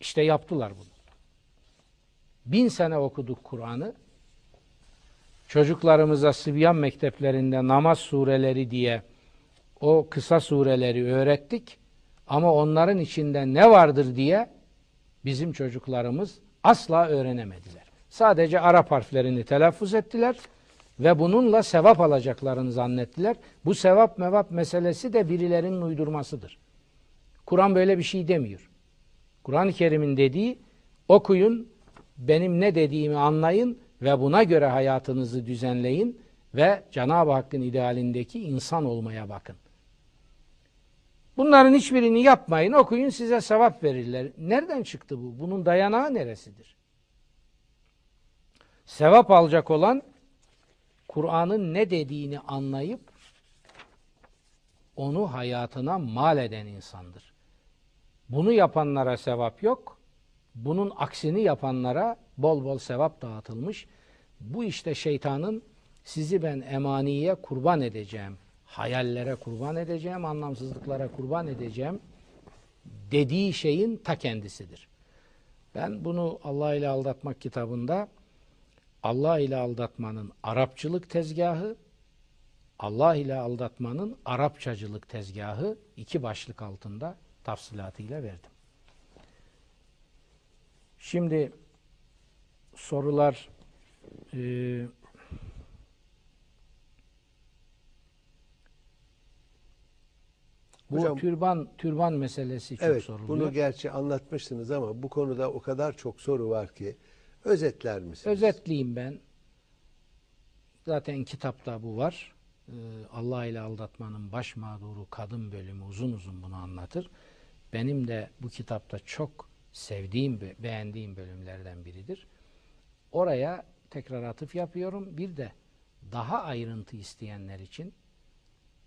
İşte yaptılar bunu. Bin sene okuduk Kur'an'ı. Çocuklarımıza Sıbyan mekteplerinde namaz sureleri diye o kısa sureleri öğrettik. Ama onların içinde ne vardır diye bizim çocuklarımız asla öğrenemediler. Sadece Arap harflerini telaffuz ettiler ve bununla sevap alacaklarını zannettiler. Bu sevap mevap meselesi de birilerinin uydurmasıdır. Kur'an böyle bir şey demiyor. Kur'an-ı Kerim'in dediği okuyun, benim ne dediğimi anlayın ve buna göre hayatınızı düzenleyin ve Cenab-ı Hakk'ın idealindeki insan olmaya bakın. Bunların hiçbirini yapmayın, okuyun size sevap verirler. Nereden çıktı bu? Bunun dayanağı neresidir? Sevap alacak olan Kur'an'ın ne dediğini anlayıp onu hayatına mal eden insandır. Bunu yapanlara sevap yok. Bunun aksini yapanlara bol bol sevap dağıtılmış. Bu işte şeytanın sizi ben emaniye kurban edeceğim, hayallere kurban edeceğim, anlamsızlıklara kurban edeceğim dediği şeyin ta kendisidir. Ben bunu Allah ile aldatmak kitabında Allah ile aldatmanın Arapçılık tezgahı, Allah ile aldatmanın Arapçacılık tezgahı iki başlık altında tafsilatıyla verdim. Şimdi sorular e, bu Hocam- türban türban meselesi çok evet, soruluyor. bunu gerçi anlatmıştınız ama bu konuda o kadar çok soru var ki özetler misiniz? Özetleyeyim ben. Zaten kitapta bu var. Ee, Allah ile aldatmanın baş mağduru kadın bölümü uzun uzun bunu anlatır. Benim de bu kitapta çok sevdiğim, beğendiğim bölümlerden biridir. Oraya tekrar atıf yapıyorum. Bir de daha ayrıntı isteyenler için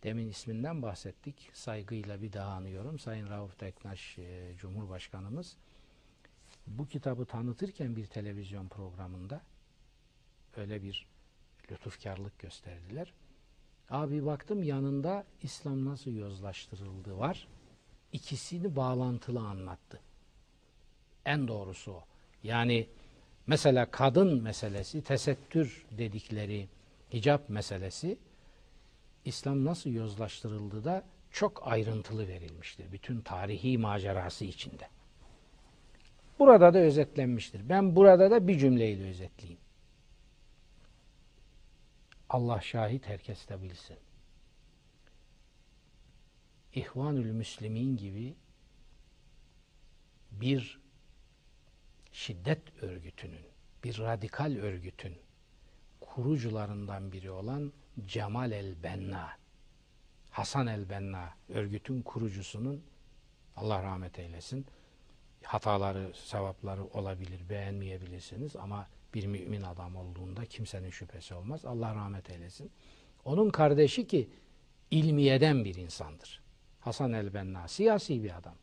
demin isminden bahsettik. Saygıyla bir daha anıyorum. Sayın Rauf Teknaş e, Cumhurbaşkanımız bu kitabı tanıtırken bir televizyon programında öyle bir lütufkarlık gösterdiler. Abi baktım yanında İslam nasıl yozlaştırıldı var. İkisini bağlantılı anlattı. En doğrusu o. Yani mesela kadın meselesi, tesettür dedikleri hicap meselesi İslam nasıl yozlaştırıldı da çok ayrıntılı verilmiştir. Bütün tarihi macerası içinde. Burada da özetlenmiştir. Ben burada da bir cümleyle özetleyeyim. Allah şahit herkes de bilsin. İhvanül Müslimin gibi bir şiddet örgütünün, bir radikal örgütün kurucularından biri olan Cemal el-Benna, Hasan el-Benna örgütün kurucusunun Allah rahmet eylesin hataları, sevapları olabilir, beğenmeyebilirsiniz ama bir mümin adam olduğunda kimsenin şüphesi olmaz. Allah rahmet eylesin. Onun kardeşi ki ilmiyeden bir insandır. Hasan el-Benna, siyasi bir adam.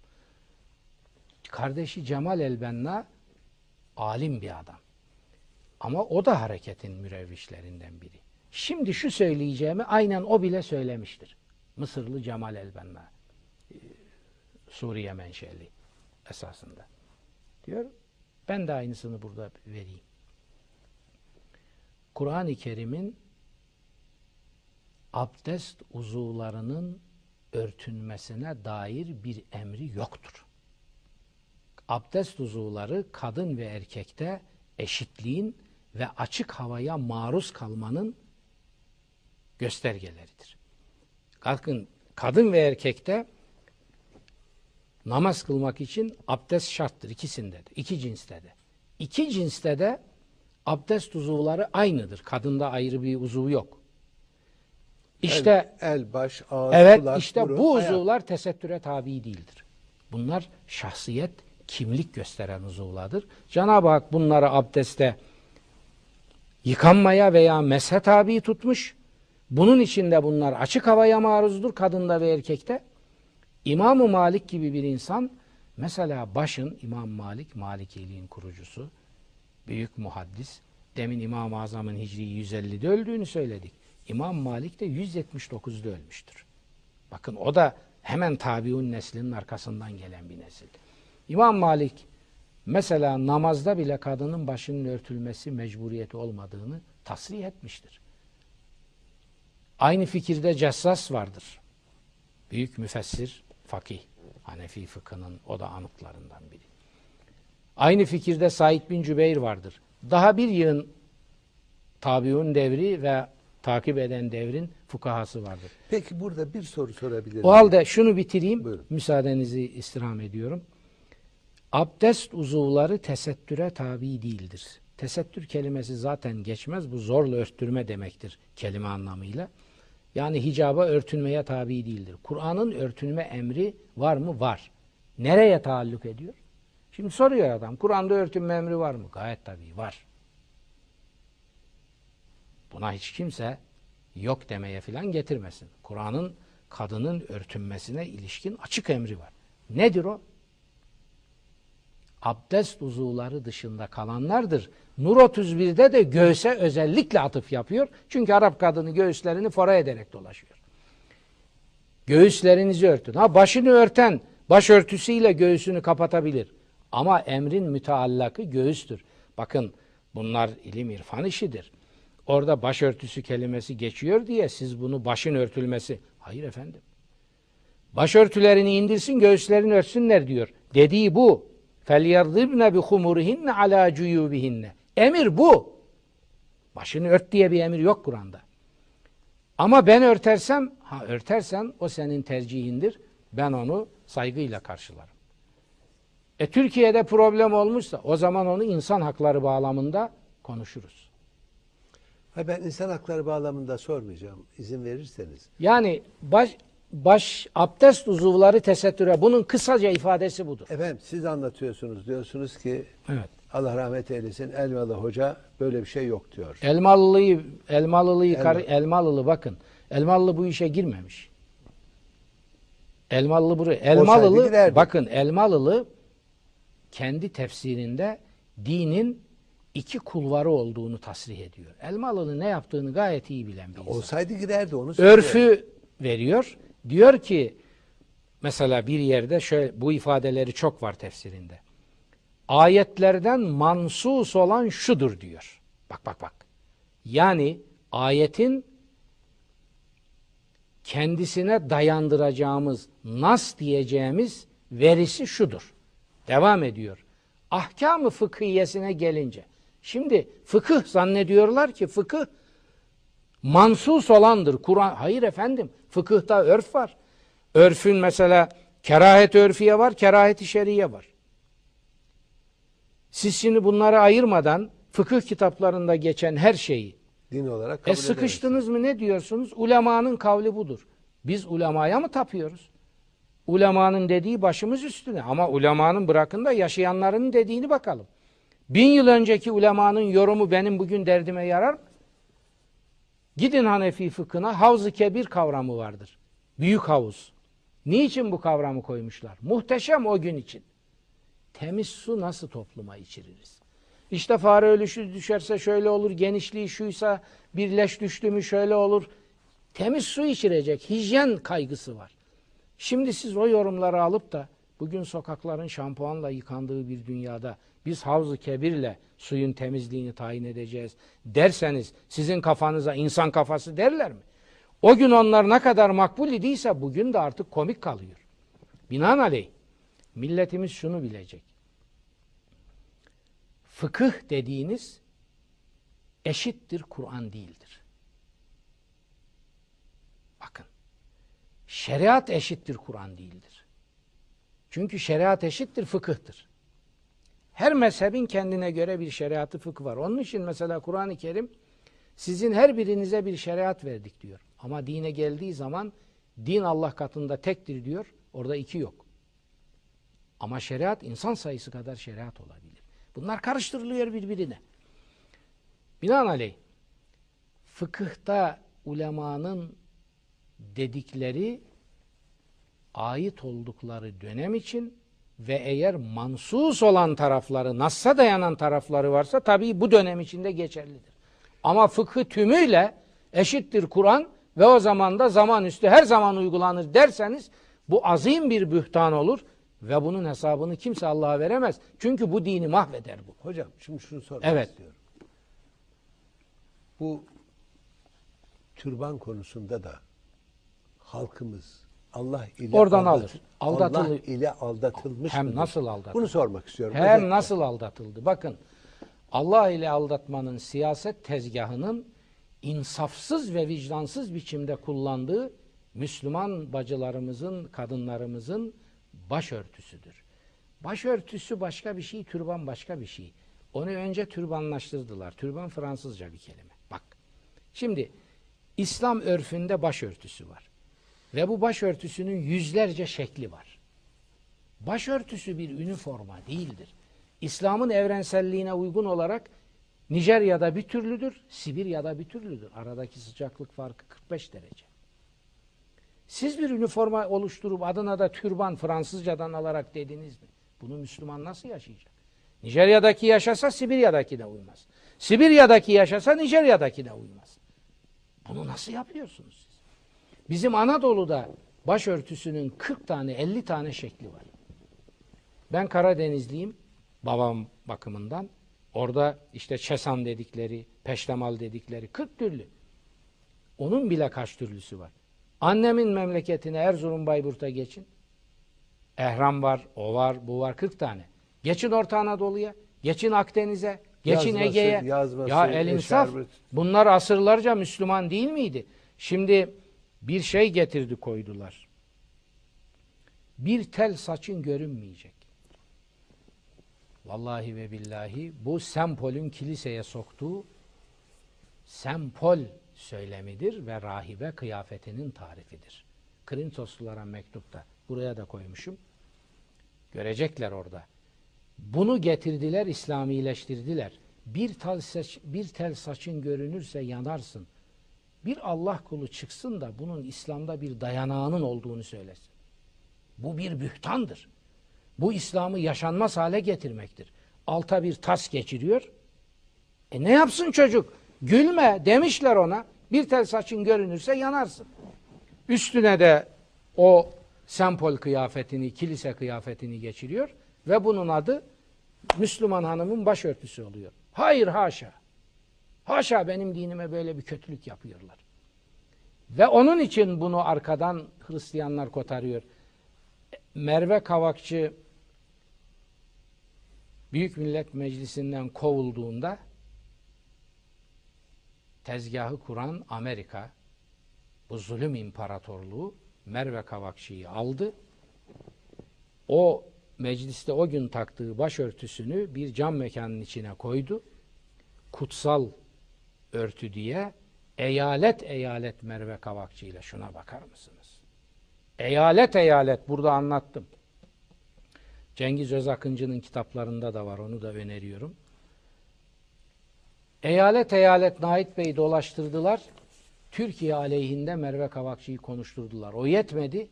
Kardeşi Cemal el-Benna, alim bir adam. Ama o da hareketin mürevvişlerinden biri. Şimdi şu söyleyeceğimi aynen o bile söylemiştir. Mısırlı Cemal el-Benna. Ee, Suriye menşeli esasında. Diyor. Ben de aynısını burada vereyim. Kur'an-ı Kerim'in abdest uzuvlarının örtünmesine dair bir emri yoktur. Abdest uzuvları kadın ve erkekte eşitliğin ve açık havaya maruz kalmanın göstergeleridir. Bakın kadın ve erkekte namaz kılmak için abdest şarttır ikisinde de, iki cinste de. İki cinste de abdest uzuvları aynıdır. Kadında ayrı bir uzuvu yok. İşte el, el, baş, ağız, evet kulak, işte burun, bu ayak. uzuvlar tesettüre tabi değildir. Bunlar şahsiyet, kimlik gösteren uzuvlardır. Cenab-ı Hak bunları abdeste yıkanmaya veya meshe tabi tutmuş. Bunun içinde bunlar açık havaya maruzdur kadında ve erkekte. İmam-ı Malik gibi bir insan mesela başın İmam Malik, Malikiliğin kurucusu, büyük muhaddis. Demin İmam-ı Azam'ın Hicri 150'de öldüğünü söyledik. İmam Malik de 179'da ölmüştür. Bakın o da hemen tabiun neslinin arkasından gelen bir nesil. İmam Malik mesela namazda bile kadının başının örtülmesi mecburiyeti olmadığını tasrih etmiştir. Aynı fikirde Cessas vardır. Büyük müfessir, fakih. Hanefi fıkhının o da anıtlarından biri. Aynı fikirde Said bin Cübeyr vardır. Daha bir yığın tabiun devri ve takip eden devrin fukahası vardır. Peki burada bir soru sorabilirim. O halde şunu bitireyim. Buyurun. Müsaadenizi istirham ediyorum. Abdest uzuvları tesettüre tabi değildir. Tesettür kelimesi zaten geçmez. Bu zorla örttürme demektir kelime anlamıyla. Yani hicaba örtünmeye tabi değildir. Kur'an'ın örtünme emri var mı? Var. Nereye taalluk ediyor? Şimdi soruyor adam. Kur'an'da örtünme emri var mı? Gayet tabii var. Buna hiç kimse yok demeye filan getirmesin. Kur'an'ın kadının örtünmesine ilişkin açık emri var. Nedir o? Abdest uzuvları dışında kalanlardır. Nur 31'de de göğse özellikle atıf yapıyor. Çünkü Arap kadını göğüslerini fora ederek dolaşıyor. Göğüslerinizi örtün. Ha başını örten başörtüsüyle göğsünü kapatabilir. Ama emrin müteallakı göğüstür. Bakın bunlar ilim irfan işidir. Orada başörtüsü kelimesi geçiyor diye siz bunu başın örtülmesi. Hayır efendim. Başörtülerini indirsin göğüslerini örtsünler diyor. Dediği bu. فَلْيَرْضِبْنَ بِخُمُرِهِنَّ عَلَى جُيُوبِهِنَّ Emir bu. Başını ört diye bir emir yok Kur'an'da. Ama ben örtersem, ha örtersen o senin tercihindir. Ben onu saygıyla karşılarım. E Türkiye'de problem olmuşsa o zaman onu insan hakları bağlamında konuşuruz. Ha ben insan hakları bağlamında sormayacağım. izin verirseniz. Yani baş, baş abdest uzuvları tesettüre bunun kısaca ifadesi budur. Efendim siz anlatıyorsunuz. Diyorsunuz ki Evet. Allah rahmet eylesin Elmalı Hoca böyle bir şey yok diyor. Elmalılı'yı Elmalılı'yı Elma. kar- Elmalılı bakın. Elmalılı bu işe girmemiş. Elmalılı buraya. Elmalılı bakın Elmalılı kendi tefsirinde dinin iki kulvarı olduğunu tasrih ediyor. Elmalılı ne yaptığını gayet iyi bilen bir insan. Olsaydı girerdi onu söylüyor. Örfü veriyor. Diyor ki mesela bir yerde şöyle bu ifadeleri çok var tefsirinde. Ayetlerden mansus olan şudur diyor. Bak bak bak. Yani ayetin kendisine dayandıracağımız, nas diyeceğimiz verisi şudur. Devam ediyor. Ahkamı fıkhiyesine gelince. Şimdi fıkıh zannediyorlar ki fıkıh mansus olandır. Kur'an hayır efendim. Fıkıhta örf var. Örfün mesela kerahet örfiye var, kerahet-i şeriye var. Siz şimdi bunları ayırmadan fıkıh kitaplarında geçen her şeyi Din olarak e kabul sıkıştınız mı ne diyorsunuz? Ulemanın kavli budur. Biz ulemaya mı tapıyoruz? Ulemanın dediği başımız üstüne. Ama ulemanın bırakın da yaşayanların dediğini bakalım. Bin yıl önceki ulemanın yorumu benim bugün derdime yarar mı? Gidin Hanefi fıkhına havz-ı kebir kavramı vardır. Büyük havuz. Niçin bu kavramı koymuşlar? Muhteşem o gün için. Temiz su nasıl topluma içiririz? İşte fare ölüşü düşerse şöyle olur, genişliği şuysa bir leş düştü mü şöyle olur. Temiz su içirecek, hijyen kaygısı var. Şimdi siz o yorumları alıp da bugün sokakların şampuanla yıkandığı bir dünyada biz havz-ı kebirle suyun temizliğini tayin edeceğiz derseniz sizin kafanıza insan kafası derler mi? O gün onlar ne kadar makbul idiyse bugün de artık komik kalıyor. Binaenaleyh milletimiz şunu bilecek. Fıkıh dediğiniz eşittir Kur'an değildir. Bakın. Şeriat eşittir Kur'an değildir. Çünkü şeriat eşittir fıkıhtır. Her mezhebin kendine göre bir şeriatı fıkı var. Onun için mesela Kur'an-ı Kerim sizin her birinize bir şeriat verdik diyor. Ama dine geldiği zaman din Allah katında tektir diyor. Orada iki yok. Ama şeriat insan sayısı kadar şeriat olabilir. Bunlar karıştırılıyor birbirine. Binaenaleyh fıkıhta ulemanın dedikleri ait oldukları dönem için ve eğer mansus olan tarafları, Nass'a dayanan tarafları varsa tabii bu dönem içinde geçerlidir. Ama fıkhı tümüyle eşittir Kur'an ve o zaman da zaman üstü her zaman uygulanır derseniz bu azim bir bühtan olur ve bunun hesabını kimse Allah'a veremez. Çünkü bu dini mahveder bu. Hocam şimdi şunu sormak Evet. istiyorum. Bu türban konusunda da halkımız Allah ile Oradan alır. Aldatılı- Allah ile aldatılmış Hem mıdır? nasıl aldatılır? Bunu sormak istiyorum. Hem Özetle. nasıl aldatıldı? Bakın Allah ile aldatmanın siyaset tezgahının insafsız ve vicdansız biçimde kullandığı Müslüman bacılarımızın, kadınlarımızın başörtüsüdür. Başörtüsü başka bir şey, türban başka bir şey. Onu önce türbanlaştırdılar. Türban Fransızca bir kelime. Bak. Şimdi İslam örfünde başörtüsü var. Ve bu başörtüsünün yüzlerce şekli var. Başörtüsü bir üniforma değildir. İslam'ın evrenselliğine uygun olarak Nijerya'da bir türlüdür, Sibirya'da bir türlüdür. Aradaki sıcaklık farkı 45 derece. Siz bir üniforma oluşturup adına da türban Fransızcadan alarak dediniz mi? Bunu Müslüman nasıl yaşayacak? Nijerya'daki yaşasa Sibirya'daki de uymaz. Sibirya'daki yaşasa Nijerya'daki de uymaz. Bunu nasıl yapıyorsunuz siz? Bizim Anadolu'da başörtüsünün 40 tane 50 tane şekli var. Ben Karadenizliyim babam bakımından. Orada işte çesan dedikleri, peştemal dedikleri 40 türlü. Onun bile kaç türlüsü var. Annemin memleketine Erzurum Bayburt'a geçin. Ehram var, o var, bu var 40 tane. Geçin Orta Anadolu'ya, geçin Akdeniz'e, geçin Ege'ye. yazması, ya el insaf. Bunlar asırlarca Müslüman değil miydi? Şimdi bir şey getirdi koydular. Bir tel saçın görünmeyecek. Vallahi ve billahi bu Sempol'ün kiliseye soktuğu Sempol söylemidir ve rahibe kıyafetinin tarifidir. Krintoslulara mektupta. Buraya da koymuşum. Görecekler orada. Bunu getirdiler, İslamileştirdiler. Bir tel, saç, bir tel saçın görünürse yanarsın. Bir Allah kulu çıksın da bunun İslam'da bir dayanağının olduğunu söylesin. Bu bir bühtandır. Bu İslam'ı yaşanmaz hale getirmektir. Alta bir tas geçiriyor. E ne yapsın çocuk? Gülme demişler ona. Bir tel saçın görünürse yanarsın. Üstüne de o sempol kıyafetini, kilise kıyafetini geçiriyor ve bunun adı Müslüman hanımın başörtüsü oluyor. Hayır haşa. Haşa benim dinime böyle bir kötülük yapıyorlar. Ve onun için bunu arkadan Hristiyanlar kotarıyor. Merve Kavakçı Büyük Millet Meclisi'nden kovulduğunda tezgahı kuran Amerika bu zulüm imparatorluğu Merve Kavakçı'yı aldı. O mecliste o gün taktığı başörtüsünü bir cam mekanın içine koydu. Kutsal örtü diye eyalet eyalet Merve Kavakçı ile şuna bakar mısınız? Eyalet eyalet burada anlattım. Cengiz Özakıncı'nın kitaplarında da var onu da öneriyorum. Eyalet eyalet Nait Bey'i dolaştırdılar. Türkiye aleyhinde Merve Kavakçı'yı konuşturdular. O yetmedi.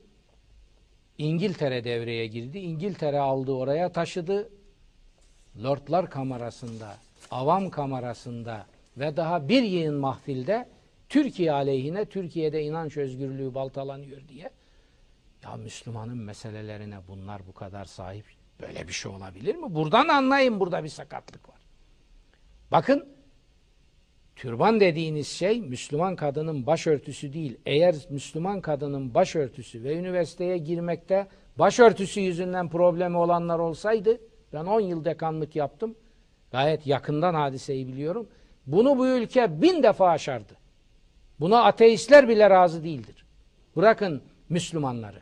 İngiltere devreye girdi. İngiltere aldı oraya taşıdı. Lordlar kamerasında, avam kamerasında ve daha bir yığın mahfilde Türkiye aleyhine Türkiye'de inanç özgürlüğü baltalanıyor diye. Ya Müslümanın meselelerine bunlar bu kadar sahip. Böyle bir şey olabilir mi? Buradan anlayın burada bir sakatlık var. Bakın Türban dediğiniz şey Müslüman kadının başörtüsü değil. Eğer Müslüman kadının başörtüsü ve üniversiteye girmekte başörtüsü yüzünden problemi olanlar olsaydı ben 10 yıl dekanlık yaptım. Gayet yakından hadiseyi biliyorum. Bunu bu ülke bin defa aşardı. Buna ateistler bile razı değildir. Bırakın Müslümanları.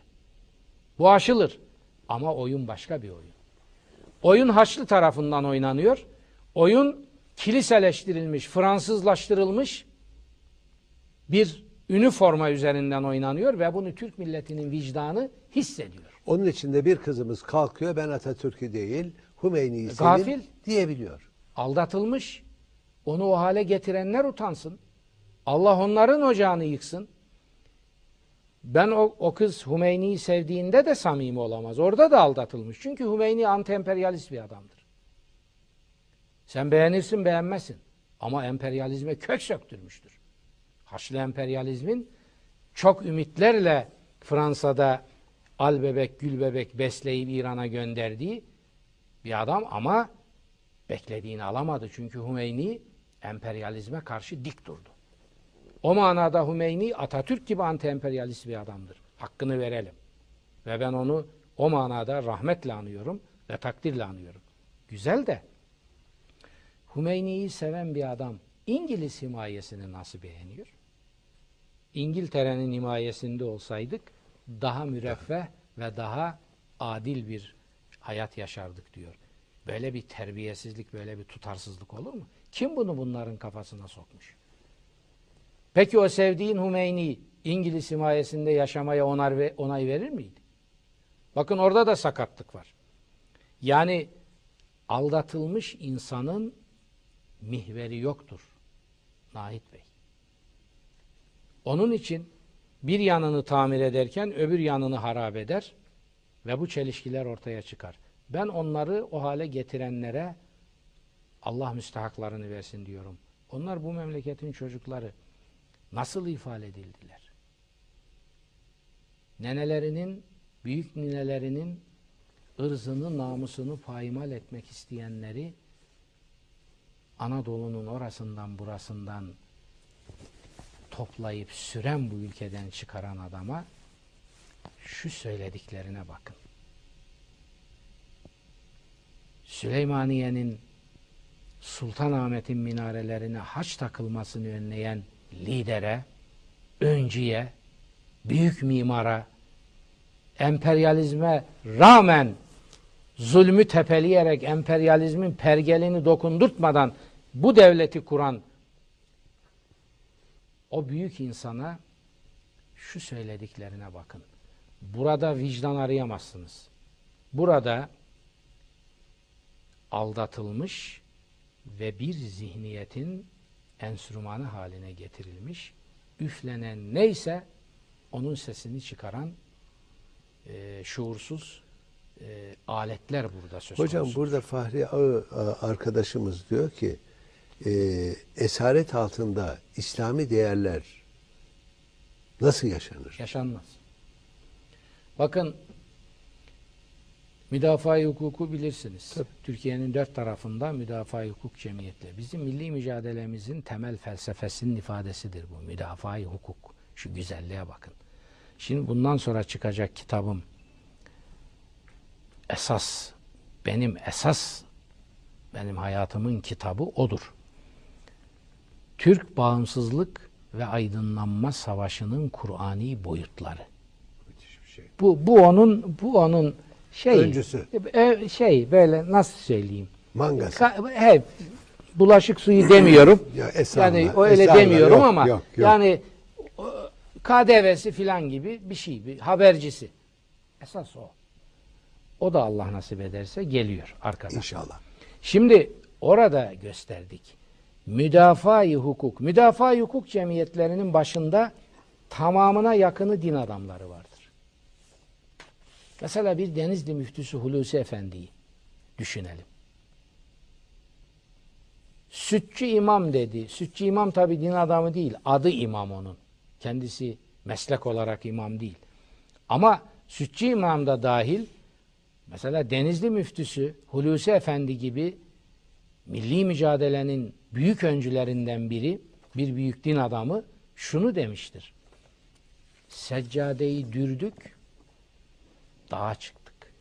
Bu aşılır. Ama oyun başka bir oyun. Oyun Haçlı tarafından oynanıyor. Oyun kiliseleştirilmiş, Fransızlaştırılmış bir üniforma üzerinden oynanıyor ve bunu Türk milletinin vicdanı hissediyor. Onun için de bir kızımız kalkıyor ben Atatürk'ü değil Hümeyni'yi Gafil. sevin diyebiliyor. Aldatılmış, onu o hale getirenler utansın. Allah onların ocağını yıksın. Ben o, o kız Hümeyni'yi sevdiğinde de samimi olamaz. Orada da aldatılmış. Çünkü Hümeyni anti-emperyalist bir adamdır. Sen beğenirsin beğenmezsin. Ama emperyalizme kök söktürmüştür. Haçlı emperyalizmin çok ümitlerle Fransa'da al bebek gül bebek besleyip İran'a gönderdiği bir adam ama beklediğini alamadı. Çünkü Hümeyni emperyalizme karşı dik durdu. O manada Hümeyni Atatürk gibi anti-emperyalist bir adamdır. Hakkını verelim. Ve ben onu o manada rahmetle anıyorum ve takdirle anıyorum. Güzel de Hümeyni'yi seven bir adam İngiliz himayesini nasıl beğeniyor? İngiltere'nin himayesinde olsaydık daha müreffeh ve daha adil bir hayat yaşardık diyor. Böyle bir terbiyesizlik, böyle bir tutarsızlık olur mu? Kim bunu bunların kafasına sokmuş? Peki o sevdiğin Hümeyni İngiliz himayesinde yaşamaya onar ve onay verir miydi? Bakın orada da sakatlık var. Yani aldatılmış insanın mihveri yoktur. Nahit Bey. Onun için bir yanını tamir ederken öbür yanını harap eder ve bu çelişkiler ortaya çıkar. Ben onları o hale getirenlere Allah müstahaklarını versin diyorum. Onlar bu memleketin çocukları nasıl ifade edildiler? Nenelerinin, büyük ninelerinin ırzını, namusunu payimal etmek isteyenleri Anadolu'nun orasından burasından toplayıp süren bu ülkeden çıkaran adama şu söylediklerine bakın. Süleymaniye'nin Sultanahmet'in minarelerine haç takılmasını önleyen lidere, öncüye, büyük mimara, emperyalizme rağmen zulmü tepeleyerek emperyalizmin pergelini dokundurtmadan bu devleti kuran o büyük insana şu söylediklerine bakın. Burada vicdan arayamazsınız. Burada aldatılmış ve bir zihniyetin enstrümanı haline getirilmiş, üflenen neyse onun sesini çıkaran e, şuursuz e, aletler burada söz Hocam konusu. burada Fahri Ağı arkadaşımız diyor ki e, esaret altında İslami değerler nasıl yaşanır? Yaşanmaz. Bakın müdafaa hukuku bilirsiniz. Türkiye'nin dört tarafında müdafaa hukuk cemiyetleri. Bizim milli mücadelemizin temel felsefesinin ifadesidir bu. Müdafaa hukuk. Şu güzelliğe bakın. Şimdi bundan sonra çıkacak kitabım esas benim esas benim hayatımın kitabı odur. Türk bağımsızlık ve aydınlanma savaşının Kur'ani boyutları. Bu bu onun bu onun şey Öncüsü. e, şey böyle nasıl söyleyeyim? Mangası. Ka- he, bulaşık suyu demiyorum. Ya estağfurullah, yani öyle estağfurullah. demiyorum Yok, ama yok, yok. yani o, KDV'si filan gibi bir şey, bir habercisi. Esas o. O da Allah nasip ederse geliyor arkadaşlar. İnşallah. Şimdi orada gösterdik. Müdafaa-i hukuk. Müdafaa-i hukuk cemiyetlerinin başında tamamına yakını din adamları vardır. Mesela bir Denizli müftüsü Hulusi Efendi'yi düşünelim. Sütçü imam dedi. Sütçü imam tabi din adamı değil. Adı imam onun. Kendisi meslek olarak imam değil. Ama sütçü imam da dahil mesela Denizli müftüsü Hulusi Efendi gibi milli mücadelenin büyük öncülerinden biri, bir büyük din adamı şunu demiştir. Seccadeyi dürdük, dağa çıktık.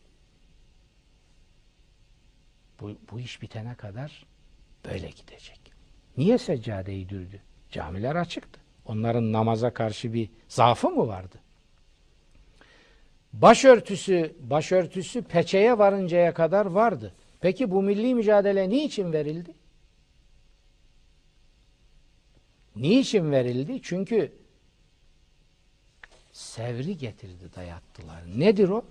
Bu, bu iş bitene kadar böyle gidecek. Niye seccadeyi dürdü? Camiler açıktı. Onların namaza karşı bir zaafı mı vardı? Başörtüsü, başörtüsü peçeye varıncaya kadar vardı. Peki bu milli mücadele niçin verildi? Niçin verildi? Çünkü sevri getirdi dayattılar. Nedir o?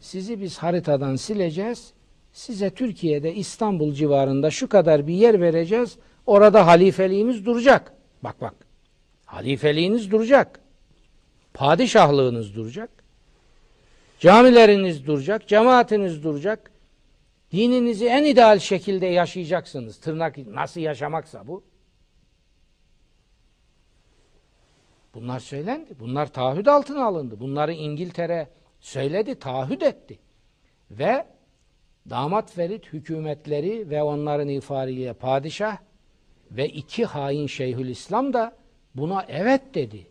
Sizi biz haritadan sileceğiz. Size Türkiye'de İstanbul civarında şu kadar bir yer vereceğiz. Orada halifeliğiniz duracak. Bak bak. Halifeliğiniz duracak. Padişahlığınız duracak. Camileriniz duracak. Cemaatiniz duracak. Dininizi en ideal şekilde yaşayacaksınız. Tırnak nasıl yaşamaksa bu. Bunlar söylendi. Bunlar taahhüt altına alındı. Bunları İngiltere söyledi, taahhüt etti. Ve damat Ferit hükümetleri ve onların ifariyle padişah ve iki hain Şeyhülislam da buna evet dedi.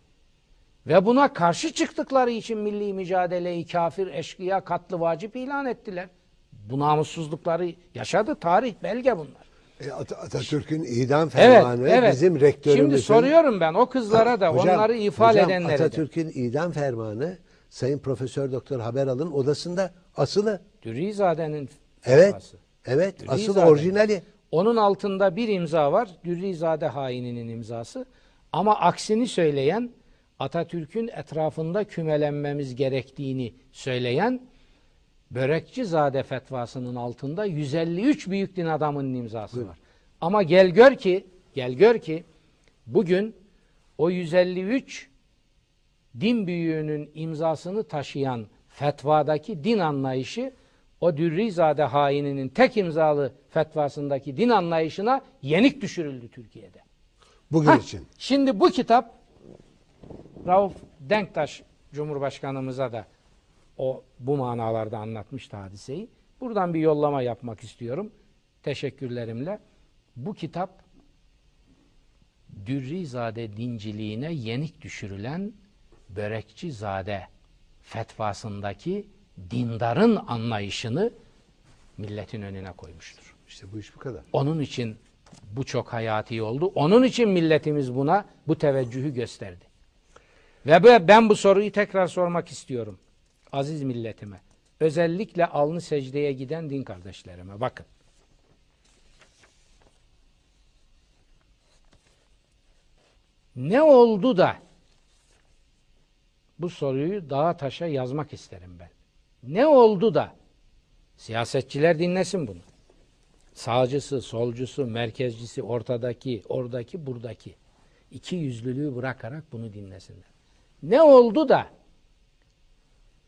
Ve buna karşı çıktıkları için milli mücadeleyi kafir, eşkıya, katlı vacip ilan ettiler. Bu namussuzlukları yaşadı. Tarih, belge bunlar. E, At- Atatürk'ün idam Evet, fermanı evet. bizim rektörümüzün... Şimdi soruyorum ben o kızlara da Hocam, onları ifade hocam, edenlere de. Atatürk'ün idam fermanı Sayın Profesör Doktor Haberal'ın odasında asılı. Dürrizade'nin Evet. fetvası. Evet, Dürrizade. orijinali. Onun altında bir imza var. Dürrizade haininin imzası. Ama aksini söyleyen, Atatürk'ün etrafında kümelenmemiz gerektiğini söyleyen, Börekçizade fetvasının altında 153 büyük din adamının imzası var. Ama gel gör ki, gel gör ki bugün o 153 din büyüğünün imzasını taşıyan fetvadaki din anlayışı o Dürrizade haininin tek imzalı fetvasındaki din anlayışına yenik düşürüldü Türkiye'de. Bugün Hah, için. Şimdi bu kitap Rauf Denktaş Cumhurbaşkanımıza da o bu manalarda anlatmıştı hadiseyi. Buradan bir yollama yapmak istiyorum. Teşekkürlerimle. Bu kitap Dürrizade dinciliğine yenik düşürülen Börekçizade fetvasındaki dindarın anlayışını milletin önüne koymuştur. İşte bu iş bu kadar. Onun için bu çok hayati oldu. Onun için milletimiz buna bu teveccühü gösterdi. Ve ben bu soruyu tekrar sormak istiyorum. Aziz milletime. Özellikle alnı secdeye giden din kardeşlerime. Bakın. Ne oldu da bu soruyu dağa taşa yazmak isterim ben. Ne oldu da siyasetçiler dinlesin bunu sağcısı, solcusu, merkezcisi, ortadaki, oradaki, buradaki iki yüzlülüğü bırakarak bunu dinlesinler. Ne oldu da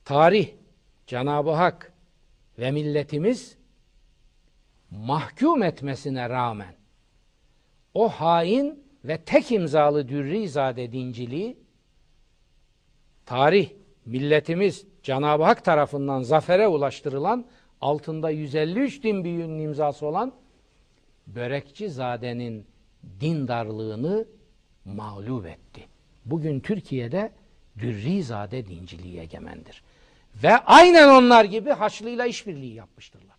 tarih, Cenab-ı Hak ve milletimiz mahkum etmesine rağmen o hain ve tek imzalı Dürrizade dinciliği tarih, milletimiz Cenab-ı Hak tarafından zafere ulaştırılan altında 153 din büyüğünün imzası olan Börekçizade'nin dindarlığını mağlup etti. Bugün Türkiye'de Dürrizade dinciliği egemendir. Ve aynen onlar gibi Haçlı'yla işbirliği yapmıştırlar.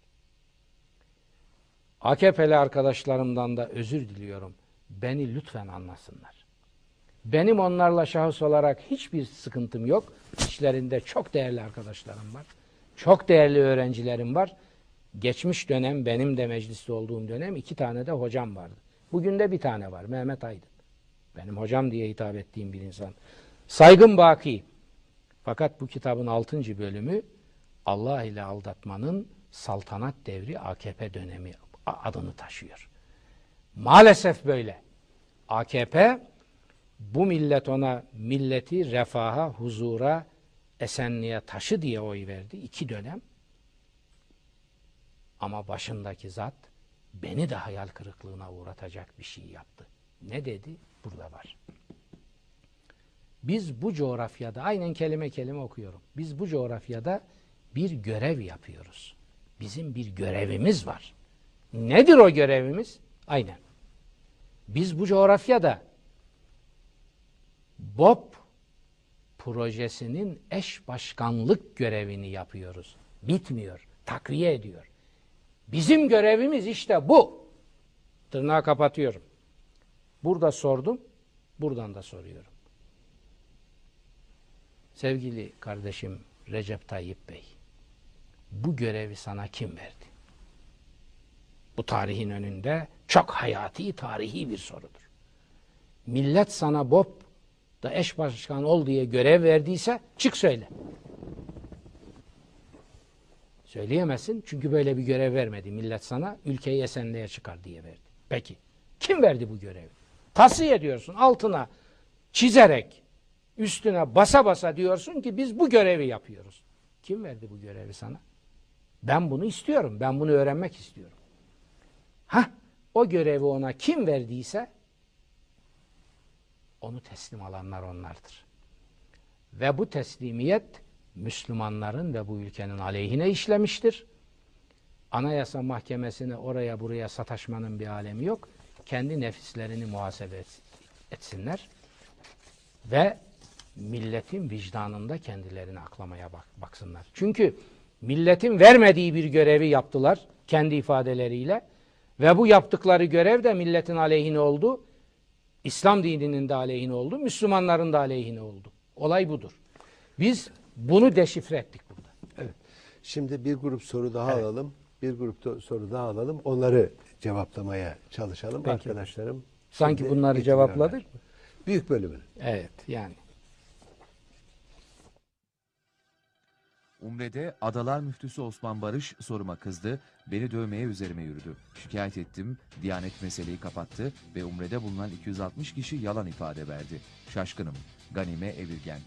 AKP'li arkadaşlarımdan da özür diliyorum. Beni lütfen anlasınlar. Benim onlarla şahıs olarak hiçbir sıkıntım yok. İçlerinde çok değerli arkadaşlarım var. Çok değerli öğrencilerim var. Geçmiş dönem benim de mecliste olduğum dönem iki tane de hocam vardı. Bugün de bir tane var Mehmet Aydın. Benim hocam diye hitap ettiğim bir insan. Saygın baki. Fakat bu kitabın 6. bölümü Allah ile aldatmanın saltanat devri AKP dönemi adını taşıyor. Maalesef böyle. AKP bu millet ona milleti refaha, huzura, esenliğe taşı diye oy verdi. iki dönem. Ama başındaki zat beni de hayal kırıklığına uğratacak bir şey yaptı. Ne dedi? Burada var. Biz bu coğrafyada, aynen kelime kelime okuyorum. Biz bu coğrafyada bir görev yapıyoruz. Bizim bir görevimiz var. Nedir o görevimiz? Aynen. Biz bu coğrafyada BOP projesinin eş başkanlık görevini yapıyoruz. Bitmiyor. Takviye ediyor. Bizim görevimiz işte bu. Tırnağı kapatıyorum. Burada sordum. Buradan da soruyorum. Sevgili kardeşim Recep Tayyip Bey, bu görevi sana kim verdi? Bu tarihin önünde çok hayati, tarihi bir sorudur. Millet sana BOP da eş başkan ol diye görev verdiyse çık söyle. Söyleyemezsin çünkü böyle bir görev vermedi. Millet sana ülkeyi esenliğe çıkar diye verdi. Peki kim verdi bu görevi? Tasfiye ediyorsun altına çizerek üstüne basa basa diyorsun ki biz bu görevi yapıyoruz. Kim verdi bu görevi sana? Ben bunu istiyorum. Ben bunu öğrenmek istiyorum. Ha, o görevi ona kim verdiyse onu teslim alanlar onlardır. Ve bu teslimiyet Müslümanların ve bu ülkenin aleyhine işlemiştir. Anayasa Mahkemesi'ne oraya buraya sataşmanın bir alemi yok. Kendi nefislerini muhasebe et- etsinler. Ve milletin vicdanında kendilerini aklamaya bak, baksınlar. Çünkü milletin vermediği bir görevi yaptılar kendi ifadeleriyle. Ve bu yaptıkları görev de milletin aleyhine oldu. İslam dininin de aleyhine oldu, Müslümanların da aleyhine oldu. Olay budur. Biz bunu deşifre ettik burada. Evet. Şimdi bir grup soru daha alalım. Bir grup da- soru daha alalım. Onları cevaplamaya çalışalım Peki. arkadaşlarım. Sanki bunları cevapladık mı? Büyük bölümünü. Evet yani. Umre'de Adalar Müftüsü Osman Barış soruma kızdı, beni dövmeye üzerime yürüdü. Şikayet ettim, Diyanet meseleyi kapattı ve Umre'de bulunan 260 kişi yalan ifade verdi. Şaşkınım, Ganime Evirgen.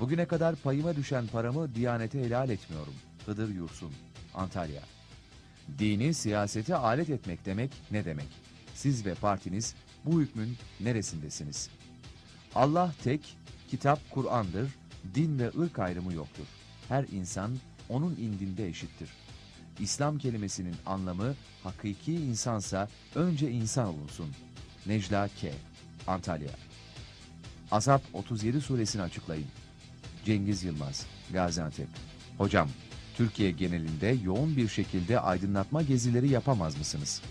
Bugüne kadar payıma düşen paramı Diyanete helal etmiyorum. Hıdır Yursun, Antalya. Dini siyasete alet etmek demek ne demek? Siz ve partiniz bu hükmün neresindesiniz? Allah tek, kitap Kur'an'dır, din ve ırk ayrımı yoktur. Her insan onun indinde eşittir. İslam kelimesinin anlamı hakiki insansa önce insan olunsun. Necla K. Antalya Azap 37 suresini açıklayın. Cengiz Yılmaz, Gaziantep. Hocam, Türkiye genelinde yoğun bir şekilde aydınlatma gezileri yapamaz mısınız?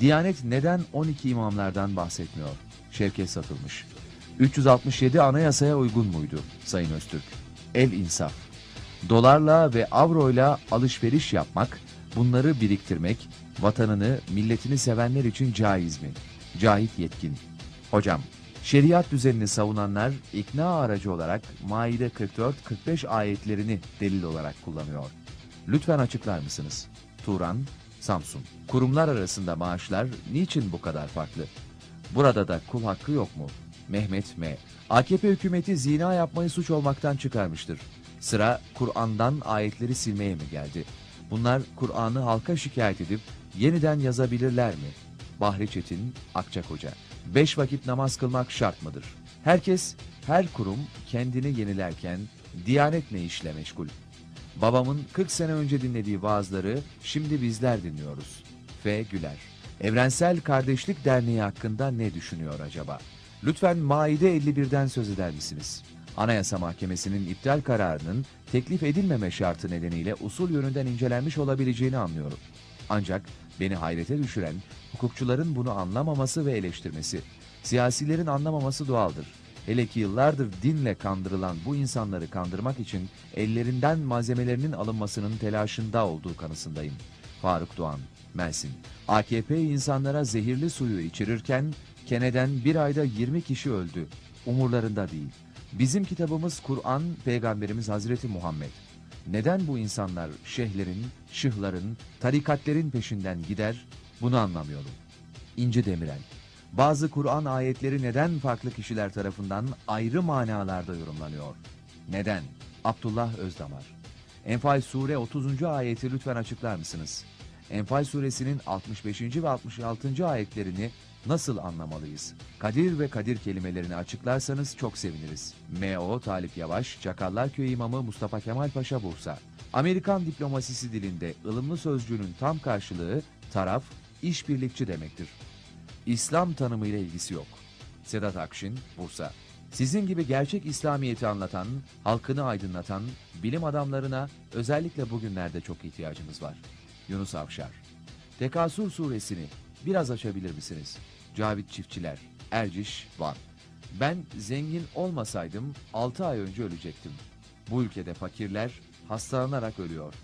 Diyanet neden 12 imamlardan bahsetmiyor? Şevket Satılmış. 367 anayasaya uygun muydu Sayın Öztürk? El insaf. Dolarla ve avroyla alışveriş yapmak, bunları biriktirmek, vatanını, milletini sevenler için caiz mi? Cahit Yetkin. Hocam, şeriat düzenini savunanlar ikna aracı olarak Maide 44-45 ayetlerini delil olarak kullanıyor. Lütfen açıklar mısınız? Turan, Samsun. Kurumlar arasında maaşlar niçin bu kadar farklı? Burada da kul hakkı yok mu? Mehmet M. AKP hükümeti zina yapmayı suç olmaktan çıkarmıştır. Sıra Kur'an'dan ayetleri silmeye mi geldi? Bunlar Kur'an'ı halka şikayet edip yeniden yazabilirler mi? Bahri Çetin, Akçakoca. Beş vakit namaz kılmak şart mıdır? Herkes, her kurum kendini yenilerken Diyanet ne işle meşgul? Babamın 40 sene önce dinlediği vaazları şimdi bizler dinliyoruz. F. Güler. Evrensel Kardeşlik Derneği hakkında ne düşünüyor acaba? Lütfen Maide 51'den söz eder misiniz? Anayasa Mahkemesi'nin iptal kararının teklif edilmeme şartı nedeniyle usul yönünden incelenmiş olabileceğini anlıyorum. Ancak beni hayrete düşüren hukukçuların bunu anlamaması ve eleştirmesi. Siyasilerin anlamaması doğaldır. Hele ki yıllardır dinle kandırılan bu insanları kandırmak için ellerinden malzemelerinin alınmasının telaşında olduğu kanısındayım. Faruk Doğan, Mersin. AKP insanlara zehirli suyu içirirken Kene'den bir ayda 20 kişi öldü. Umurlarında değil. Bizim kitabımız Kur'an, Peygamberimiz Hazreti Muhammed. Neden bu insanlar şeyhlerin, şıhların, tarikatlerin peşinden gider? Bunu anlamıyorum. İnci Demirel. Bazı Kur'an ayetleri neden farklı kişiler tarafından ayrı manalarda yorumlanıyor? Neden? Abdullah Özdamar. Enfal Sure 30. ayeti lütfen açıklar mısınız? Enfal suresinin 65. ve 66. ayetlerini nasıl anlamalıyız? Kadir ve kadir kelimelerini açıklarsanız çok seviniriz. M.O. Talip Yavaş, Çakallar Köyü İmamı Mustafa Kemal Paşa Bursa. Amerikan diplomasisi dilinde ılımlı sözcüğünün tam karşılığı taraf, işbirlikçi demektir. İslam tanımıyla ilgisi yok. Sedat Akşin, Bursa. Sizin gibi gerçek İslamiyet'i anlatan, halkını aydınlatan, bilim adamlarına özellikle bugünlerde çok ihtiyacımız var. Yunus Avşar. Tekasür suresini biraz açabilir misiniz? Cavit Çiftçiler, Erciş, Van. Ben zengin olmasaydım 6 ay önce ölecektim. Bu ülkede fakirler hastalanarak ölüyor.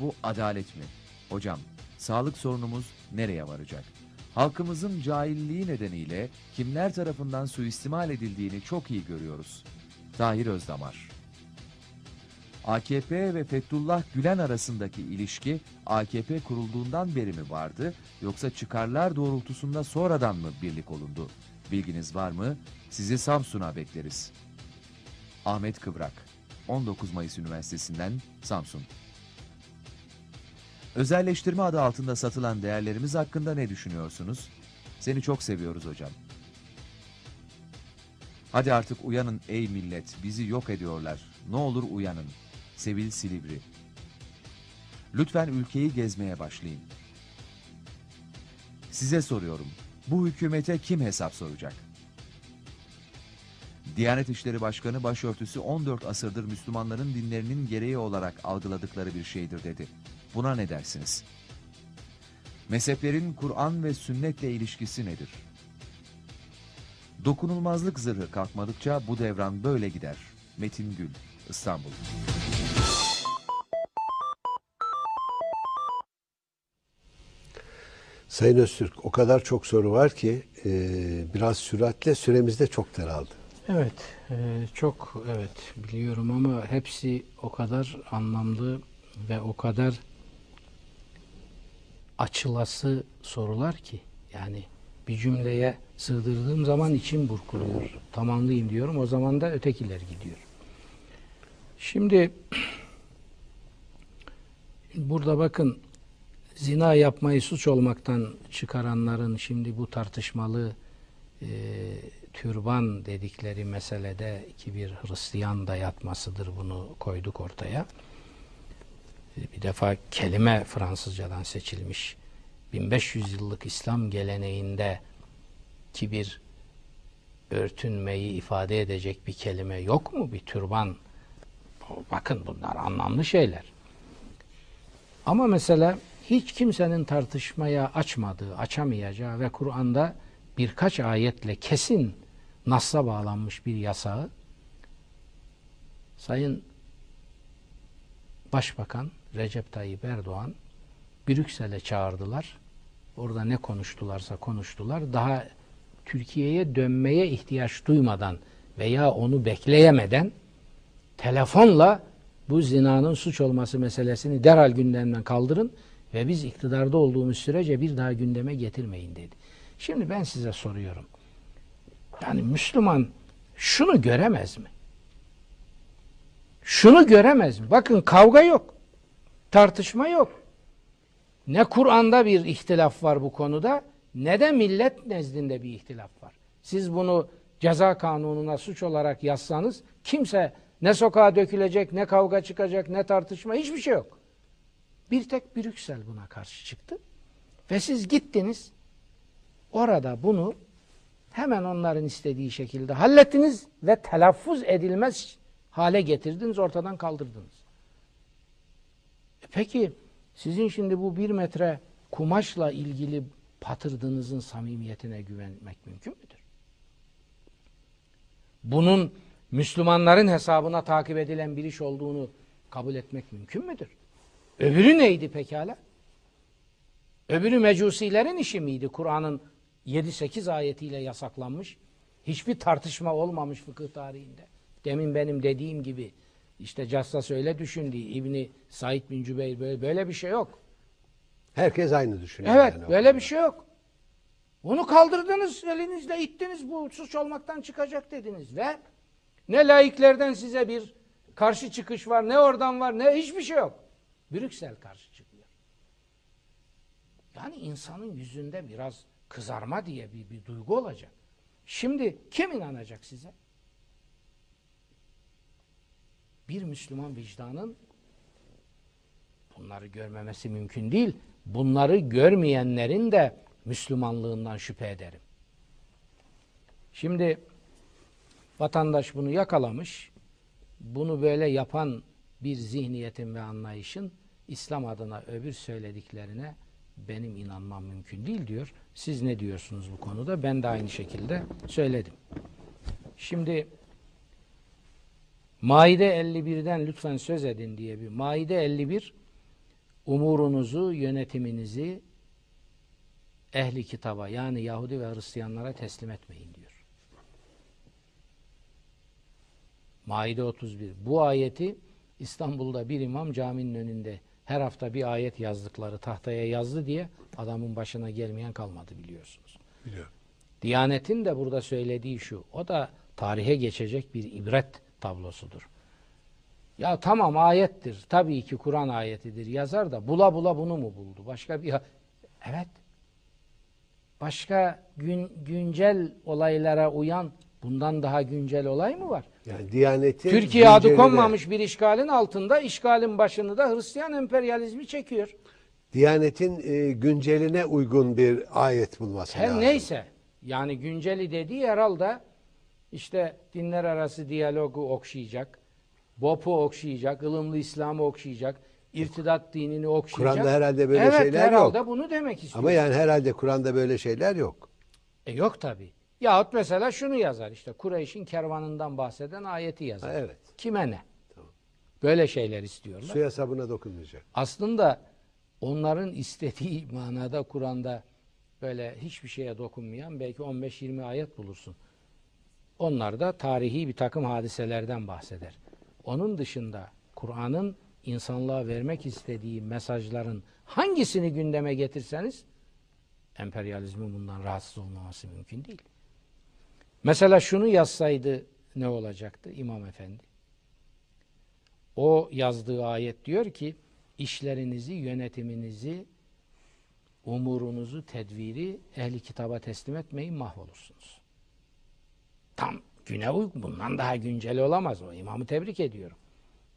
Bu adalet mi? Hocam, sağlık sorunumuz nereye varacak? Halkımızın cahilliği nedeniyle kimler tarafından suistimal edildiğini çok iyi görüyoruz. Tahir Özdamar AKP ve Fethullah Gülen arasındaki ilişki AKP kurulduğundan beri mi vardı yoksa çıkarlar doğrultusunda sonradan mı birlik olundu? Bilginiz var mı? Sizi Samsun'a bekleriz. Ahmet Kıvrak 19 Mayıs Üniversitesi'nden Samsun Özelleştirme adı altında satılan değerlerimiz hakkında ne düşünüyorsunuz? Seni çok seviyoruz hocam. Hadi artık uyanın ey millet, bizi yok ediyorlar. Ne olur uyanın. Sevil Silivri. Lütfen ülkeyi gezmeye başlayın. Size soruyorum. Bu hükümete kim hesap soracak? Diyanet İşleri Başkanı başörtüsü 14 asırdır Müslümanların dinlerinin gereği olarak algıladıkları bir şeydir dedi. Buna ne dersiniz? Mezheplerin Kur'an ve sünnetle ilişkisi nedir? Dokunulmazlık zırhı kalkmadıkça bu devran böyle gider. Metin Gül, İstanbul. Sayın Öztürk o kadar çok soru var ki e, biraz süratle süremiz de çok daraldı. Evet, e, çok evet biliyorum ama hepsi o kadar anlamlı ve o kadar açılası sorular ki yani bir cümleye sığdırdığım zaman içim burkuluyor. Tamamlayayım diyorum. O zaman da ötekiler gidiyor. Şimdi burada bakın zina yapmayı suç olmaktan çıkaranların şimdi bu tartışmalı e, türban dedikleri meselede ki bir Hristiyan dayatmasıdır bunu koyduk ortaya. E, Bir defa kelime Fransızcadan seçilmiş. 1500 yıllık İslam geleneğinde ki bir örtünmeyi ifade edecek bir kelime yok mu? Bir türban. Bakın bunlar anlamlı şeyler. Ama mesela hiç kimsenin tartışmaya açmadığı, açamayacağı ve Kur'an'da birkaç ayetle kesin nasla bağlanmış bir yasağı Sayın Başbakan Recep Tayyip Erdoğan Brüksel'e çağırdılar. Orada ne konuştularsa konuştular. Daha Türkiye'ye dönmeye ihtiyaç duymadan veya onu bekleyemeden telefonla bu zinanın suç olması meselesini derhal gündemden kaldırın ve biz iktidarda olduğumuz sürece bir daha gündeme getirmeyin dedi. Şimdi ben size soruyorum. Yani Müslüman şunu göremez mi? Şunu göremez mi? Bakın kavga yok. Tartışma yok. Ne Kur'an'da bir ihtilaf var bu konuda ne de millet nezdinde bir ihtilaf var. Siz bunu ceza kanununa suç olarak yazsanız kimse ne sokağa dökülecek, ne kavga çıkacak, ne tartışma hiçbir şey yok. Bir tek Brüksel buna karşı çıktı. Ve siz gittiniz orada bunu hemen onların istediği şekilde hallettiniz ve telaffuz edilmez hale getirdiniz, ortadan kaldırdınız. E peki sizin şimdi bu bir metre kumaşla ilgili patırdığınızın samimiyetine güvenmek mümkün müdür? Bunun Müslümanların hesabına takip edilen bir iş olduğunu kabul etmek mümkün müdür? Öbürü neydi pekala? Öbürü mecusilerin işi miydi? Kur'an'ın 7-8 ayetiyle yasaklanmış. Hiçbir tartışma olmamış fıkıh tarihinde. Demin benim dediğim gibi işte Cassas öyle düşündü. İbni Said bin Cübeyr böyle, böyle bir şey yok. Herkes aynı düşünüyor. Evet yani böyle konuda. bir şey yok. Onu kaldırdınız elinizle ittiniz bu suç olmaktan çıkacak dediniz ve ne laiklerden size bir karşı çıkış var ne oradan var ne hiçbir şey yok. Brüksel karşı çıkıyor. Yani insanın yüzünde biraz kızarma diye bir, bir duygu olacak. Şimdi kim inanacak size? Bir Müslüman vicdanın bunları görmemesi mümkün değil. Bunları görmeyenlerin de Müslümanlığından şüphe ederim. Şimdi vatandaş bunu yakalamış. Bunu böyle yapan bir zihniyetin ve anlayışın İslam adına öbür söylediklerine benim inanmam mümkün değil diyor. Siz ne diyorsunuz bu konuda? Ben de aynı şekilde söyledim. Şimdi Maide 51'den lütfen söz edin diye bir Maide 51 umurunuzu, yönetiminizi ehli kitaba yani Yahudi ve Hristiyanlara teslim etmeyin diyor. Maide 31. Bu ayeti İstanbul'da bir imam caminin önünde her hafta bir ayet yazdıkları tahtaya yazdı diye adamın başına gelmeyen kalmadı biliyorsunuz. Biliyorum. Diyanetin de burada söylediği şu. O da tarihe geçecek bir ibret tablosudur. Ya tamam ayettir. Tabii ki Kur'an ayetidir. Yazar da bula bula bunu mu buldu? Başka bir Evet. Başka gün, güncel olaylara uyan bundan daha güncel olay mı var? Yani Diyanet'in Türkiye adı konmamış bir işgalin altında işgalin başını da Hristiyan emperyalizmi çekiyor. Diyanet'in e, günceline uygun bir ayet bulması Her lazım. neyse yani günceli dediği herhalde işte dinler arası diyalogu okşayacak, BOP'u okşayacak, ılımlı İslam'ı okşayacak, irtidat dinini okşayacak. Kur'an'da herhalde böyle evet, şeyler herhalde yok. bunu demek istiyor. Ama yani herhalde Kur'an'da böyle şeyler yok. E yok tabi. Yahut mesela şunu yazar işte Kureyş'in kervanından bahseden ayeti yazar. Ha, evet. Kime ne? Böyle şeyler istiyorlar. Suya sabuna dokunmayacak. Aslında onların istediği manada Kur'an'da böyle hiçbir şeye dokunmayan belki 15-20 ayet bulursun. Onlar da tarihi bir takım hadiselerden bahseder. Onun dışında Kur'an'ın insanlığa vermek istediği mesajların hangisini gündeme getirseniz emperyalizmin bundan rahatsız olmaması mümkün değil. Mesela şunu yazsaydı ne olacaktı İmam Efendi? O yazdığı ayet diyor ki işlerinizi, yönetiminizi, umurunuzu, tedviri ehli kitaba teslim etmeyin mahvolursunuz. Tam güne uygun. Bundan daha güncel olamaz o. İmamı tebrik ediyorum.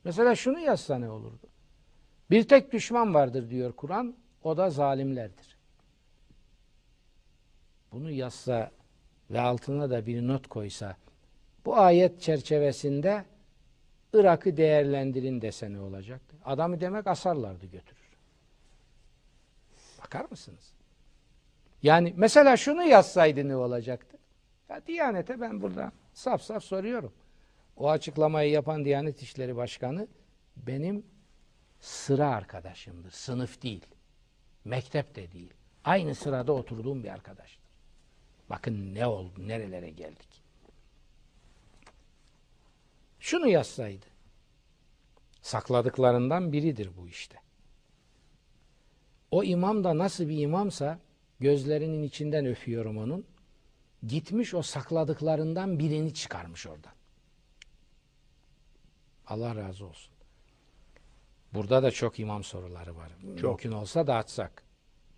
Mesela şunu yazsa ne olurdu? Bir tek düşman vardır diyor Kur'an. O da zalimlerdir. Bunu yazsa ve altına da bir not koysa bu ayet çerçevesinde Irak'ı değerlendirin dese ne olacaktı? Adamı demek asarlardı götürür. Bakar mısınız? Yani mesela şunu yazsaydı ne olacaktı? Ya Diyanet'e ben burada saf saf soruyorum. O açıklamayı yapan Diyanet İşleri Başkanı benim sıra arkadaşımdır. Sınıf değil. Mektep de değil. Aynı sırada oturduğum bir arkadaştır. Bakın ne oldu, nerelere geldik. Şunu yazsaydı. Sakladıklarından biridir bu işte. O imam da nasıl bir imamsa gözlerinin içinden öpüyorum onun. Gitmiş o sakladıklarından birini çıkarmış oradan. Allah razı olsun. Burada da çok imam soruları var. Mümkün olsa da açsak.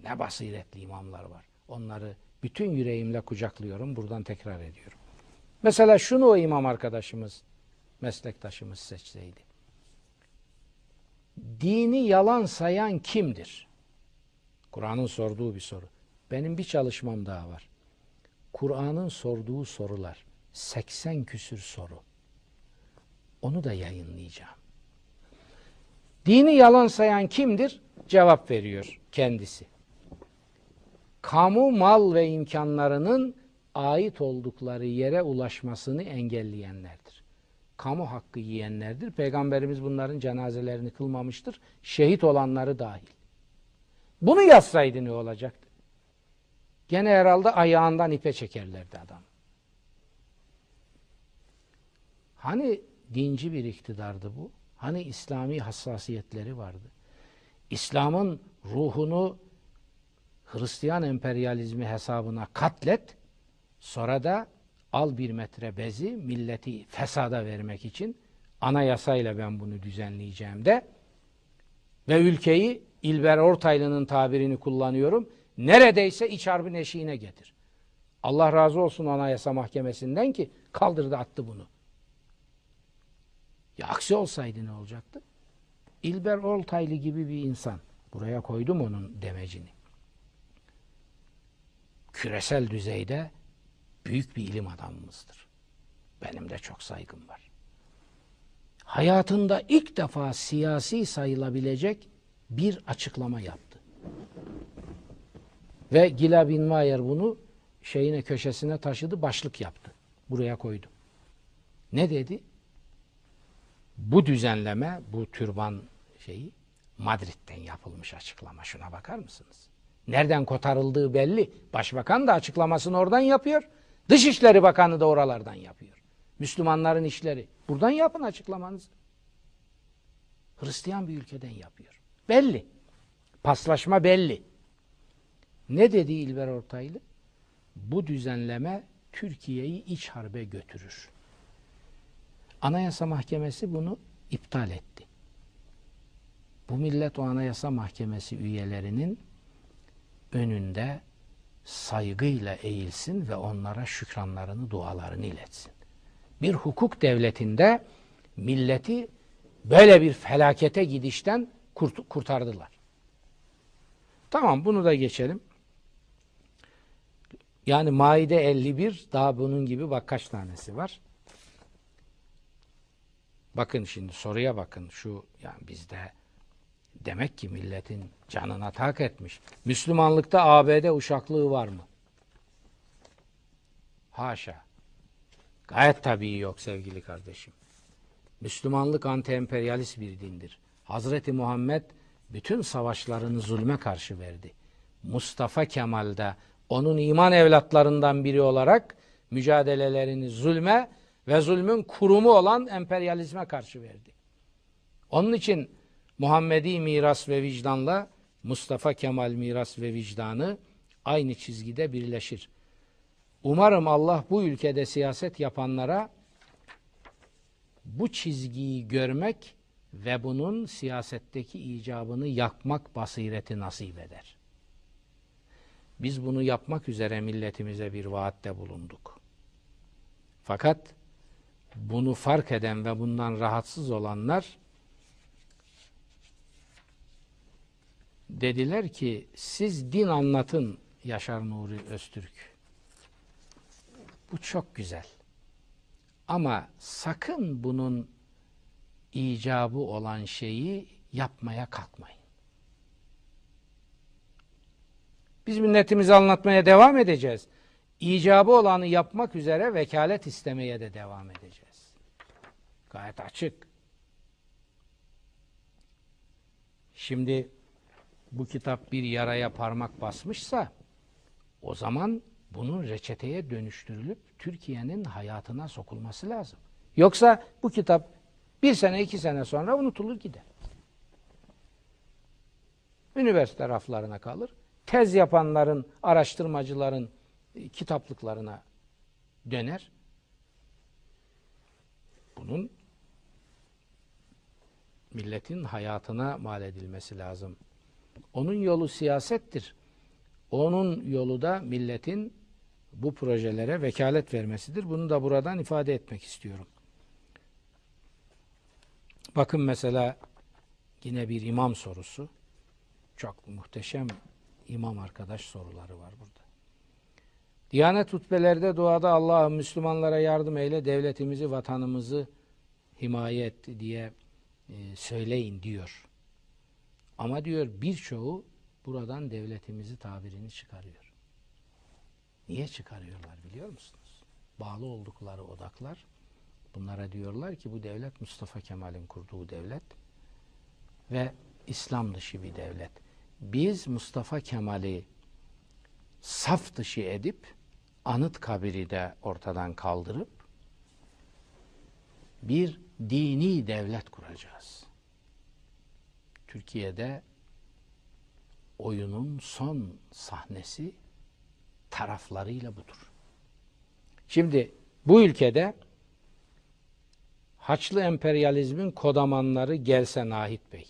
Ne basiretli imamlar var. Onları bütün yüreğimle kucaklıyorum. Buradan tekrar ediyorum. Mesela şunu o imam arkadaşımız, meslektaşımız seçseydi. Dini yalan sayan kimdir? Kur'an'ın sorduğu bir soru. Benim bir çalışmam daha var. Kur'an'ın sorduğu sorular. 80 küsür soru. Onu da yayınlayacağım. Dini yalan sayan kimdir? Cevap veriyor kendisi. Kamu mal ve imkanlarının ait oldukları yere ulaşmasını engelleyenlerdir. Kamu hakkı yiyenlerdir. Peygamberimiz bunların cenazelerini kılmamıştır. Şehit olanları dahil. Bunu yazsaydı ne olacaktı? Gene herhalde ayağından ipe çekerlerdi adam. Hani dinci bir iktidardı bu? Hani İslami hassasiyetleri vardı? İslam'ın ruhunu Hristiyan emperyalizmi hesabına katlet, sonra da al bir metre bezi milleti fesada vermek için anayasayla ben bunu düzenleyeceğim de ve ülkeyi İlber Ortaylı'nın tabirini kullanıyorum. Neredeyse iç harbin eşiğine getir. Allah razı olsun Anayasa Mahkemesi'nden ki kaldırdı attı bunu. Ya aksi olsaydı ne olacaktı? İlber Ortaylı gibi bir insan. Buraya koydum onun demecini. Küresel düzeyde büyük bir ilim adamımızdır. Benim de çok saygım var. Hayatında ilk defa siyasi sayılabilecek bir açıklama yaptı. Ve Gila bin bunu şeyine köşesine taşıdı, başlık yaptı. Buraya koydu. Ne dedi? Bu düzenleme, bu türban şeyi Madrid'den yapılmış açıklama. Şuna bakar mısınız? Nereden kotarıldığı belli. Başbakan da açıklamasını oradan yapıyor. Dışişleri Bakanı da oralardan yapıyor. Müslümanların işleri. Buradan yapın açıklamanızı. Hristiyan bir ülkeden yapıyor. Belli. Paslaşma belli. Ne dedi İlber Ortaylı? Bu düzenleme Türkiye'yi iç harbe götürür. Anayasa Mahkemesi bunu iptal etti. Bu millet o Anayasa Mahkemesi üyelerinin önünde saygıyla eğilsin ve onlara şükranlarını, dualarını iletsin. Bir hukuk devletinde milleti böyle bir felakete gidişten kurt kurtardılar. Tamam bunu da geçelim. Yani Maide 51 daha bunun gibi bak kaç tanesi var. Bakın şimdi soruya bakın şu yani bizde demek ki milletin canına tak etmiş. Müslümanlıkta ABD uşaklığı var mı? Haşa. Gayet tabii yok sevgili kardeşim. Müslümanlık anti-emperyalist bir dindir. Hazreti Muhammed bütün savaşlarını zulme karşı verdi. Mustafa Kemal'de onun iman evlatlarından biri olarak mücadelelerini zulme ve zulmün kurumu olan emperyalizme karşı verdi. Onun için Muhammedi miras ve vicdanla Mustafa Kemal miras ve vicdanı aynı çizgide birleşir. Umarım Allah bu ülkede siyaset yapanlara bu çizgiyi görmek ve bunun siyasetteki icabını yakmak basireti nasip eder. Biz bunu yapmak üzere milletimize bir vaatte bulunduk. Fakat bunu fark eden ve bundan rahatsız olanlar dediler ki siz din anlatın Yaşar Nuri Öztürk. Bu çok güzel. Ama sakın bunun icabı olan şeyi yapmaya kalkmayın. Biz milletimizi anlatmaya devam edeceğiz. İcabı olanı yapmak üzere vekalet istemeye de devam edeceğiz. Gayet açık. Şimdi bu kitap bir yaraya parmak basmışsa o zaman bunun reçeteye dönüştürülüp Türkiye'nin hayatına sokulması lazım. Yoksa bu kitap bir sene iki sene sonra unutulur gider. Üniversite raflarına kalır. Tez yapanların, araştırmacıların e, kitaplıklarına döner. Bunun milletin hayatına mal edilmesi lazım. Onun yolu siyasettir. Onun yolu da milletin bu projelere vekalet vermesidir. Bunu da buradan ifade etmek istiyorum. Bakın mesela yine bir imam sorusu. Çok muhteşem imam arkadaş soruları var burada. Diyanet hutbelerde duada Allah'ım Müslümanlara yardım eyle, devletimizi, vatanımızı himaye et diye e, söyleyin diyor. Ama diyor birçoğu buradan devletimizi tabirini çıkarıyor. Niye çıkarıyorlar biliyor musunuz? Bağlı oldukları odaklar bunlara diyorlar ki bu devlet Mustafa Kemal'in kurduğu devlet ve İslam dışı bir devlet. Biz Mustafa Kemal'i saf dışı edip anıt kabiri de ortadan kaldırıp bir dini devlet kuracağız. Türkiye'de oyunun son sahnesi taraflarıyla budur. Şimdi bu ülkede Haçlı emperyalizmin kodamanları gelse Nahit Bey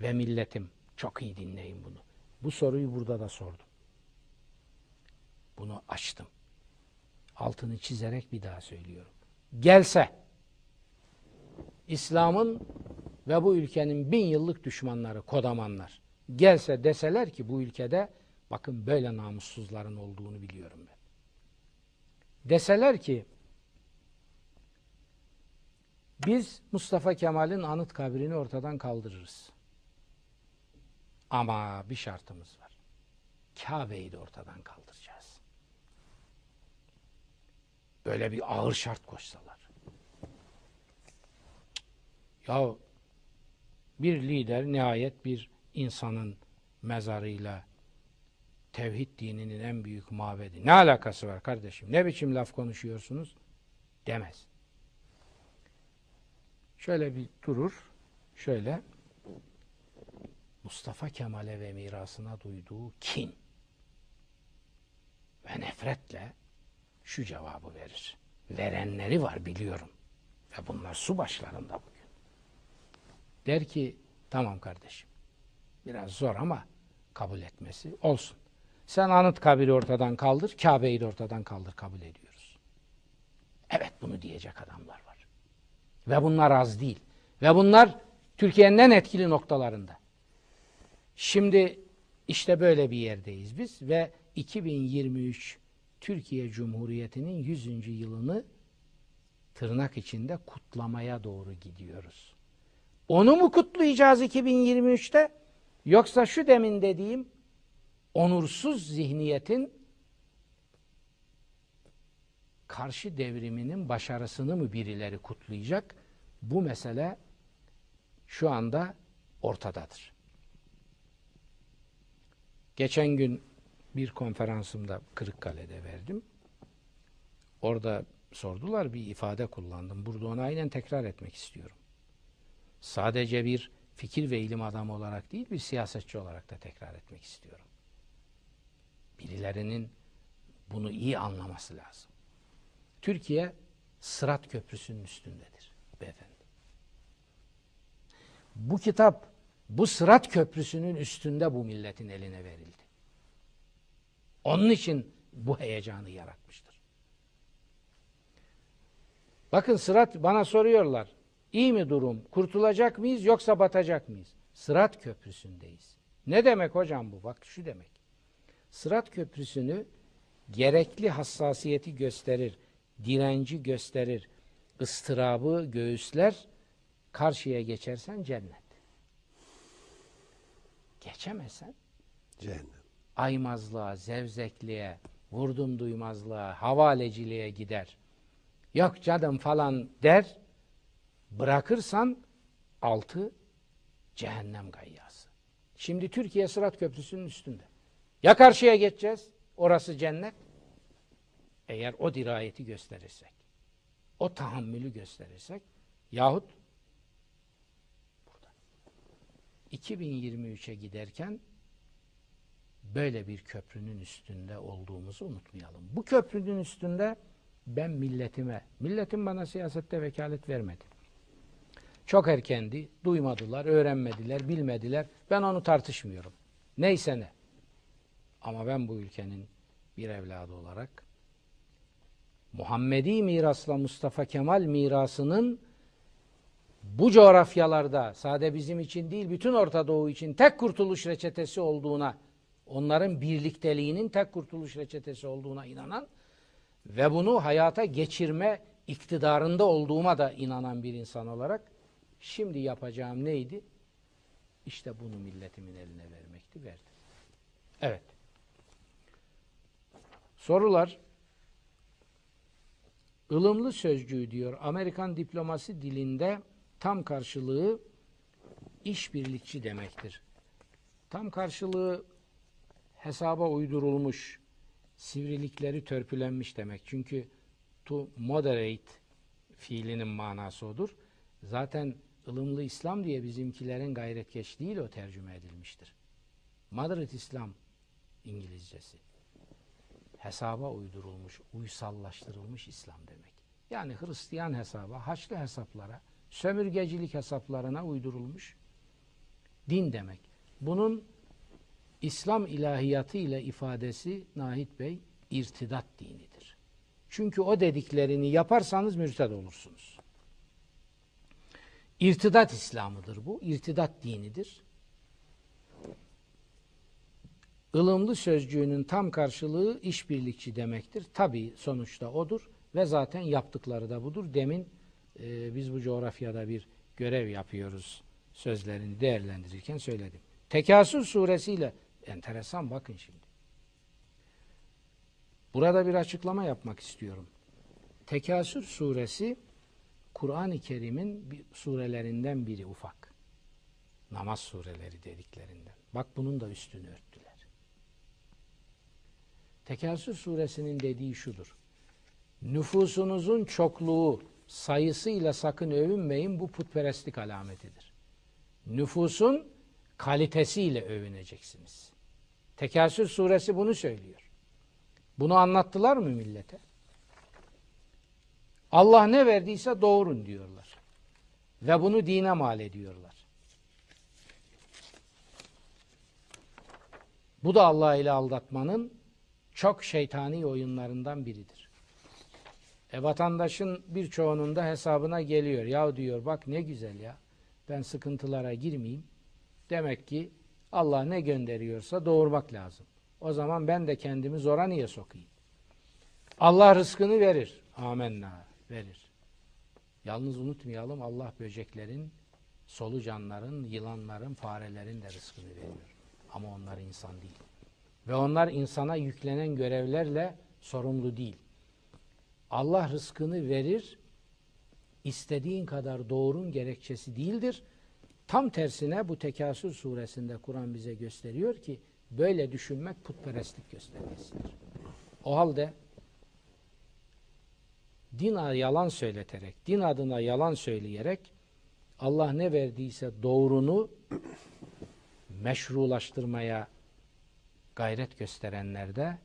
ve milletim çok iyi dinleyin bunu. Bu soruyu burada da sordum. Bunu açtım. Altını çizerek bir daha söylüyorum. Gelse İslam'ın ve bu ülkenin bin yıllık düşmanları, kodamanlar gelse deseler ki bu ülkede bakın böyle namussuzların olduğunu biliyorum ben. Deseler ki biz Mustafa Kemal'in anıt kabrini ortadan kaldırırız. Ama bir şartımız var. Kabe'yi de ortadan kaldıracağız. Böyle bir ağır şart koşsalar. Ya bir lider nihayet bir insanın mezarıyla tevhid dininin en büyük mabedi. Ne alakası var kardeşim? Ne biçim laf konuşuyorsunuz? Demez. Şöyle bir durur. Şöyle Mustafa Kemal'e ve mirasına duyduğu kin ve nefretle şu cevabı verir. Verenleri var biliyorum. Ve bunlar su başlarında bugün. Der ki tamam kardeşim. Biraz zor ama kabul etmesi olsun. Sen anıt kabiri ortadan kaldır, Kabe'yi de ortadan kaldır kabul ediyoruz. Evet bunu diyecek adamlar var. Ve bunlar az değil. Ve bunlar Türkiye'nin en etkili noktalarında. Şimdi işte böyle bir yerdeyiz biz ve 2023 Türkiye Cumhuriyeti'nin 100. yılını tırnak içinde kutlamaya doğru gidiyoruz. Onu mu kutlayacağız 2023'te? Yoksa şu demin dediğim onursuz zihniyetin karşı devriminin başarısını mı birileri kutlayacak? Bu mesele şu anda ortadadır. Geçen gün bir konferansımda Kırıkkale'de verdim. Orada sordular bir ifade kullandım. Burada onu aynen tekrar etmek istiyorum. Sadece bir fikir ve ilim adamı olarak değil bir siyasetçi olarak da tekrar etmek istiyorum. Birilerinin bunu iyi anlaması lazım. Türkiye Sırat Köprüsü'nün üstündedir beyefendi. Bu kitap bu Sırat Köprüsü'nün üstünde bu milletin eline verildi. Onun için bu heyecanı yaratmıştır. Bakın Sırat bana soruyorlar. İyi mi durum? Kurtulacak mıyız yoksa batacak mıyız? Sırat Köprüsü'ndeyiz. Ne demek hocam bu? Bak şu demek. Sırat Köprüsü'nü gerekli hassasiyeti gösterir, direnci gösterir, ıstırabı göğüsler, karşıya geçersen cennet. Geçemezsen Cehennem. aymazlığa, zevzekliğe, vurdum duymazlığa, havaleciliğe gider. Yok canım falan der, bırakırsan altı cehennem gayyası. Şimdi Türkiye Sırat Köprüsü'nün üstünde. Ya karşıya geçeceğiz, orası cennet. Eğer o dirayeti gösterirsek, o tahammülü gösterirsek, yahut burada 2023'e giderken böyle bir köprünün üstünde olduğumuzu unutmayalım. Bu köprünün üstünde ben milletime, milletim bana siyasette vekalet vermedi. Çok erkendi, duymadılar, öğrenmediler, bilmediler. Ben onu tartışmıyorum. Neyse ne. Ama ben bu ülkenin bir evladı olarak Muhammedi mirasla Mustafa Kemal mirasının bu coğrafyalarda sade bizim için değil bütün Orta Doğu için tek kurtuluş reçetesi olduğuna onların birlikteliğinin tek kurtuluş reçetesi olduğuna inanan ve bunu hayata geçirme iktidarında olduğuma da inanan bir insan olarak şimdi yapacağım neydi? İşte bunu milletimin eline vermekti, verdim. Evet. Sorular ılımlı sözcüğü diyor Amerikan diplomasi dilinde tam karşılığı işbirlikçi demektir. Tam karşılığı hesaba uydurulmuş, sivrilikleri törpülenmiş demek. Çünkü to moderate fiilinin manası odur. Zaten ılımlı İslam diye bizimkilerin gayretkeş değil o tercüme edilmiştir. Moderate İslam İngilizcesi. Hesaba uydurulmuş, uysallaştırılmış İslam demek. Yani Hristiyan hesaba, haçlı hesaplara, sömürgecilik hesaplarına uydurulmuş din demek. Bunun İslam ilahiyatı ile ifadesi Nahit Bey irtidat dinidir. Çünkü o dediklerini yaparsanız mürted olursunuz. İrtidat İslam'ıdır bu. İrtidat dinidir. ılımlı sözcüğünün tam karşılığı işbirlikçi demektir. Tabi sonuçta odur ve zaten yaptıkları da budur. Demin e, biz bu coğrafyada bir görev yapıyoruz sözlerini değerlendirirken söyledim. Tekasür suresiyle enteresan bakın şimdi. Burada bir açıklama yapmak istiyorum. Tekasür suresi Kur'an-ı Kerim'in bir surelerinden biri ufak. Namaz sureleri dediklerinden. Bak bunun da üstünü örttüler. Tekasür suresinin dediği şudur. Nüfusunuzun çokluğu sayısıyla sakın övünmeyin bu putperestlik alametidir. Nüfusun kalitesiyle övüneceksiniz. Tekasür suresi bunu söylüyor. Bunu anlattılar mı millete? Allah ne verdiyse doğurun diyorlar. Ve bunu dine mal ediyorlar. Bu da Allah ile aldatmanın çok şeytani oyunlarından biridir. E vatandaşın birçoğunun da hesabına geliyor. Ya diyor bak ne güzel ya. Ben sıkıntılara girmeyeyim. Demek ki Allah ne gönderiyorsa doğurmak lazım. O zaman ben de kendimi zora niye sokayım? Allah rızkını verir. Amenna verir. Yalnız unutmayalım Allah böceklerin, solucanların, yılanların, farelerin de rızkını veriyor. Ama onlar insan değil. Ve onlar insana yüklenen görevlerle sorumlu değil. Allah rızkını verir, istediğin kadar doğurun gerekçesi değildir. Tam tersine bu Tekasür suresinde Kur'an bize gösteriyor ki Böyle düşünmek putperestlik göstergesidir. O halde din yalan söyleterek, din adına yalan söyleyerek Allah ne verdiyse doğrunu meşrulaştırmaya gayret gösterenler de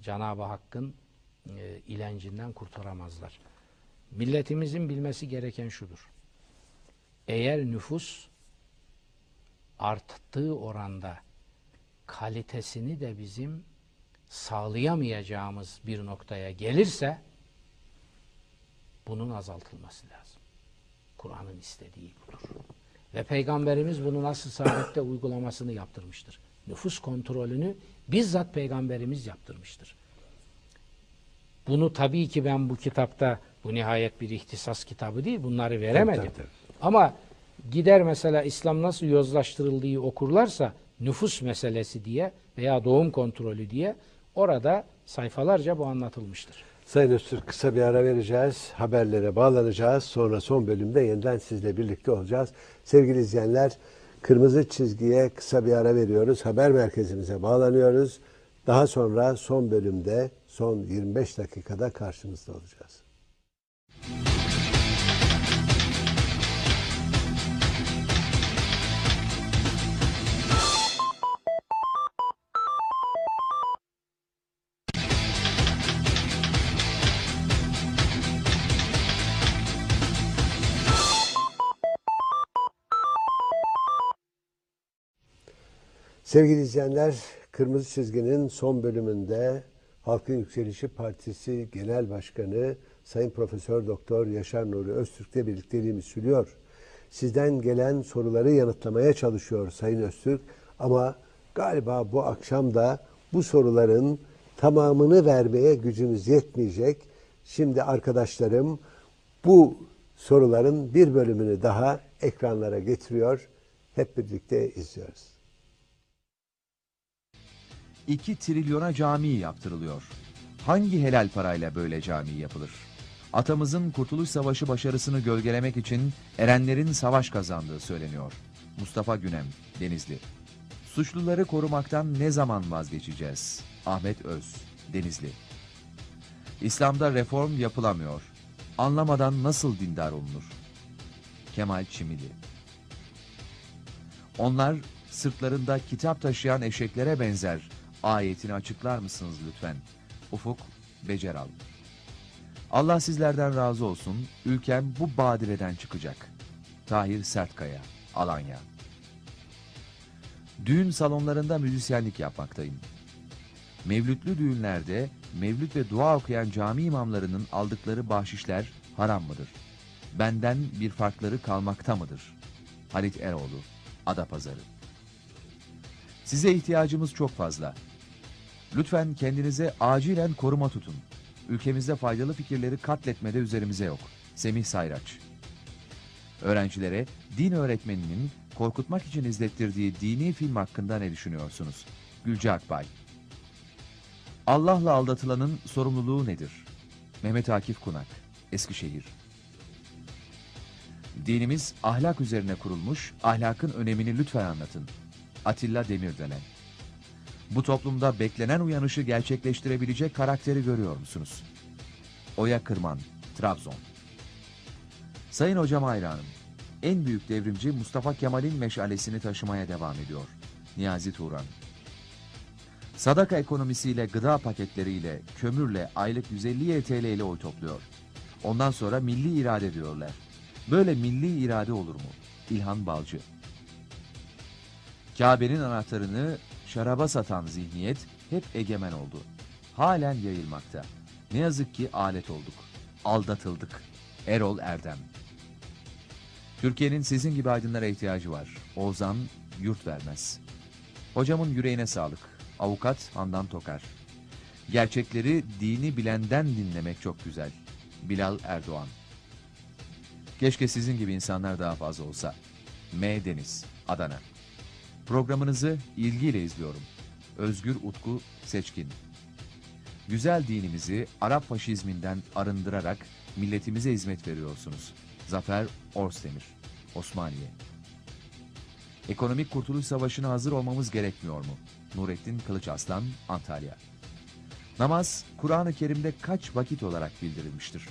Cenab-ı Hakk'ın e, ilencinden kurtaramazlar. Milletimizin bilmesi gereken şudur. Eğer nüfus arttığı oranda kalitesini de bizim sağlayamayacağımız bir noktaya gelirse bunun azaltılması lazım. Kur'an'ın istediği budur. Ve Peygamberimiz bunu nasıl saadette uygulamasını yaptırmıştır. Nüfus kontrolünü bizzat Peygamberimiz yaptırmıştır. Bunu tabii ki ben bu kitapta, bu nihayet bir ihtisas kitabı değil, bunları veremedim. Tabii, tabii, tabii. Ama gider mesela İslam nasıl yozlaştırıldığı okurlarsa nüfus meselesi diye veya doğum kontrolü diye orada sayfalarca bu anlatılmıştır. Sayın Öztürk kısa bir ara vereceğiz. Haberlere bağlanacağız. Sonra son bölümde yeniden sizle birlikte olacağız. Sevgili izleyenler kırmızı çizgiye kısa bir ara veriyoruz. Haber merkezimize bağlanıyoruz. Daha sonra son bölümde son 25 dakikada karşınızda olacağız. Sevgili izleyenler, Kırmızı Çizgi'nin son bölümünde Halkın Yükselişi Partisi Genel Başkanı Sayın Profesör Doktor Yaşar Nuri Öztürk'le birlikteliğimiz sürüyor. Sizden gelen soruları yanıtlamaya çalışıyor Sayın Öztürk ama galiba bu akşam da bu soruların tamamını vermeye gücümüz yetmeyecek. Şimdi arkadaşlarım bu soruların bir bölümünü daha ekranlara getiriyor. Hep birlikte izliyoruz. 2 trilyona cami yaptırılıyor. Hangi helal parayla böyle cami yapılır? Atamızın Kurtuluş Savaşı başarısını gölgelemek için erenlerin savaş kazandığı söyleniyor. Mustafa Günem, Denizli. Suçluları korumaktan ne zaman vazgeçeceğiz? Ahmet Öz, Denizli. İslam'da reform yapılamıyor. Anlamadan nasıl dindar olunur? Kemal Çimili. Onlar sırtlarında kitap taşıyan eşeklere benzer. Ayetini açıklar mısınız lütfen? Ufuk Beceral. Allah sizlerden razı olsun. Ülkem bu badireden çıkacak. Tahir Sertkaya, Alanya. Düğün salonlarında müzisyenlik yapmaktayım. Mevlütlü düğünlerde mevlüt ve dua okuyan cami imamlarının aldıkları bahşişler haram mıdır? Benden bir farkları kalmakta mıdır? Halit Eroğlu, Adapazarı. Size ihtiyacımız çok fazla. Lütfen kendinize acilen koruma tutun. Ülkemizde faydalı fikirleri katletmede üzerimize yok. Semih Sayraç. Öğrencilere din öğretmeninin korkutmak için izlettirdiği dini film hakkında ne düşünüyorsunuz? Gülce Akbay. Allah'la aldatılanın sorumluluğu nedir? Mehmet Akif Kunak, Eskişehir. Dinimiz ahlak üzerine kurulmuş, ahlakın önemini lütfen anlatın. Atilla Demirdelen. Bu toplumda beklenen uyanışı gerçekleştirebilecek karakteri görüyor musunuz? Oya Kırman, Trabzon. Sayın hocam hayranım. En büyük devrimci Mustafa Kemal'in meşalesini taşımaya devam ediyor. Niyazi Turan. Sadaka ekonomisiyle, gıda paketleriyle, kömürle aylık 150 TL ile oy topluyor. Ondan sonra milli irade diyorlar. Böyle milli irade olur mu? İlhan Balcı. Kabe'nin anahtarını şaraba satan zihniyet hep egemen oldu. Halen yayılmakta. Ne yazık ki alet olduk. Aldatıldık. Erol Erdem. Türkiye'nin sizin gibi aydınlara ihtiyacı var. Ozan yurt vermez. Hocamın yüreğine sağlık. Avukat Handan Tokar. Gerçekleri dini bilenden dinlemek çok güzel. Bilal Erdoğan. Keşke sizin gibi insanlar daha fazla olsa. M. Deniz, Adana. Programınızı ilgiyle izliyorum. Özgür Utku Seçkin. Güzel dinimizi Arap faşizminden arındırarak milletimize hizmet veriyorsunuz. Zafer Orsdemir, Osmaniye. Ekonomik Kurtuluş Savaşı'na hazır olmamız gerekmiyor mu? Nurettin Kılıç Aslan, Antalya. Namaz, Kur'an-ı Kerim'de kaç vakit olarak bildirilmiştir?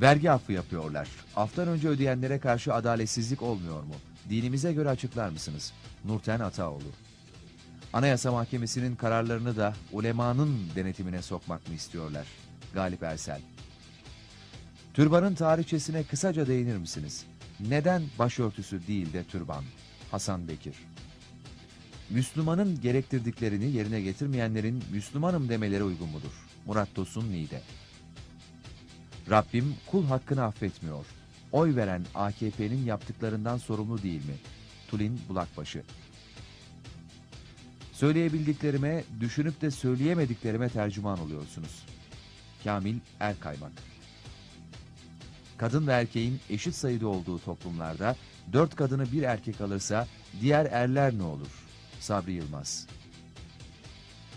Vergi affı yapıyorlar. Aftan önce ödeyenlere karşı adaletsizlik olmuyor mu? Dinimize göre açıklar mısınız? Nurten Ataoğlu. Anayasa Mahkemesi'nin kararlarını da ulemanın denetimine sokmak mı istiyorlar? Galip Ersel. Türbanın tarihçesine kısaca değinir misiniz? Neden başörtüsü değil de türban? Hasan Bekir. Müslümanın gerektirdiklerini yerine getirmeyenlerin Müslümanım demeleri uygun mudur? Murat Tosun Niğde. Rabbim kul hakkını affetmiyor. Oy veren AKP'nin yaptıklarından sorumlu değil mi? Tulin Bulakbaşı. Söyleyebildiklerime, düşünüp de söyleyemediklerime tercüman oluyorsunuz. Kamil Erkaymak. Kadın ve erkeğin eşit sayıda olduğu toplumlarda dört kadını bir erkek alırsa diğer erler ne olur? Sabri Yılmaz.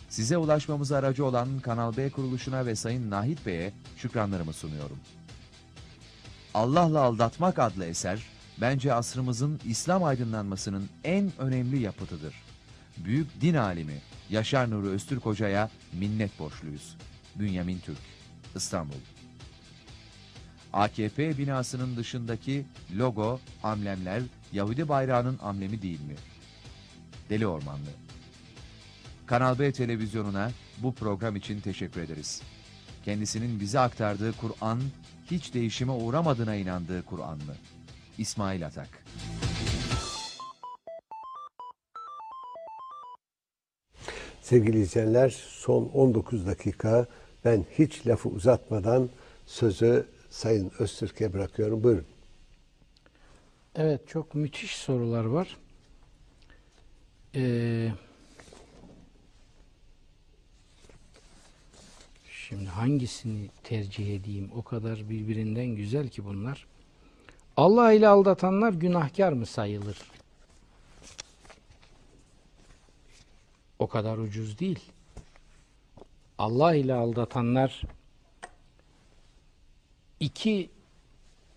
Size ulaşmamıza aracı olan Kanal B kuruluşuna ve Sayın Nahit Bey'e şükranlarımı sunuyorum. Allah'la Aldatmak adlı eser, bence asrımızın İslam aydınlanmasının en önemli yapıtıdır. Büyük din alimi Yaşar Nuri Öztürk Hoca'ya minnet borçluyuz. Bünyamin Türk, İstanbul. AKP binasının dışındaki logo, amblemler Yahudi bayrağının amblemi değil mi? Deli Ormanlı. Kanal B televizyonuna bu program için teşekkür ederiz. Kendisinin bize aktardığı Kur'an, hiç değişime uğramadığına inandığı Kur'anlı. İsmail Atak. Sevgili izleyenler son 19 dakika ben hiç lafı uzatmadan sözü Sayın Öztürk'e bırakıyorum. Buyurun. Evet çok müthiş sorular var. Ee, şimdi hangisini tercih edeyim? O kadar birbirinden güzel ki bunlar. Allah ile aldatanlar günahkar mı sayılır? O kadar ucuz değil. Allah ile aldatanlar iki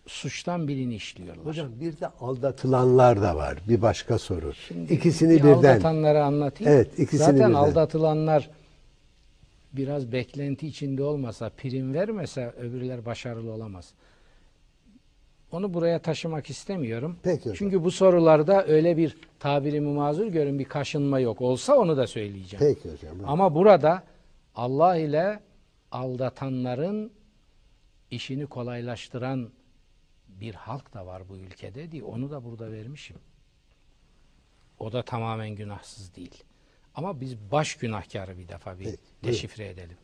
suçtan birini işliyorlar. Hocam bir de aldatılanlar da var. Bir başka soru. Şimdi İkisini bir birden. aldatanları anlatayım. Evet, ikisini Zaten birden. aldatılanlar biraz beklenti içinde olmasa, prim vermese öbürler başarılı olamaz. Onu buraya taşımak istemiyorum. Peki hocam. Çünkü bu sorularda öyle bir tabirimi mazur görün bir kaşınma yok. Olsa onu da söyleyeceğim. Peki hocam. Ama burada Allah ile aldatanların işini kolaylaştıran bir halk da var bu ülkede diye onu da burada vermişim. O da tamamen günahsız değil. Ama biz baş günahkarı bir defa bir Peki, deşifre edelim.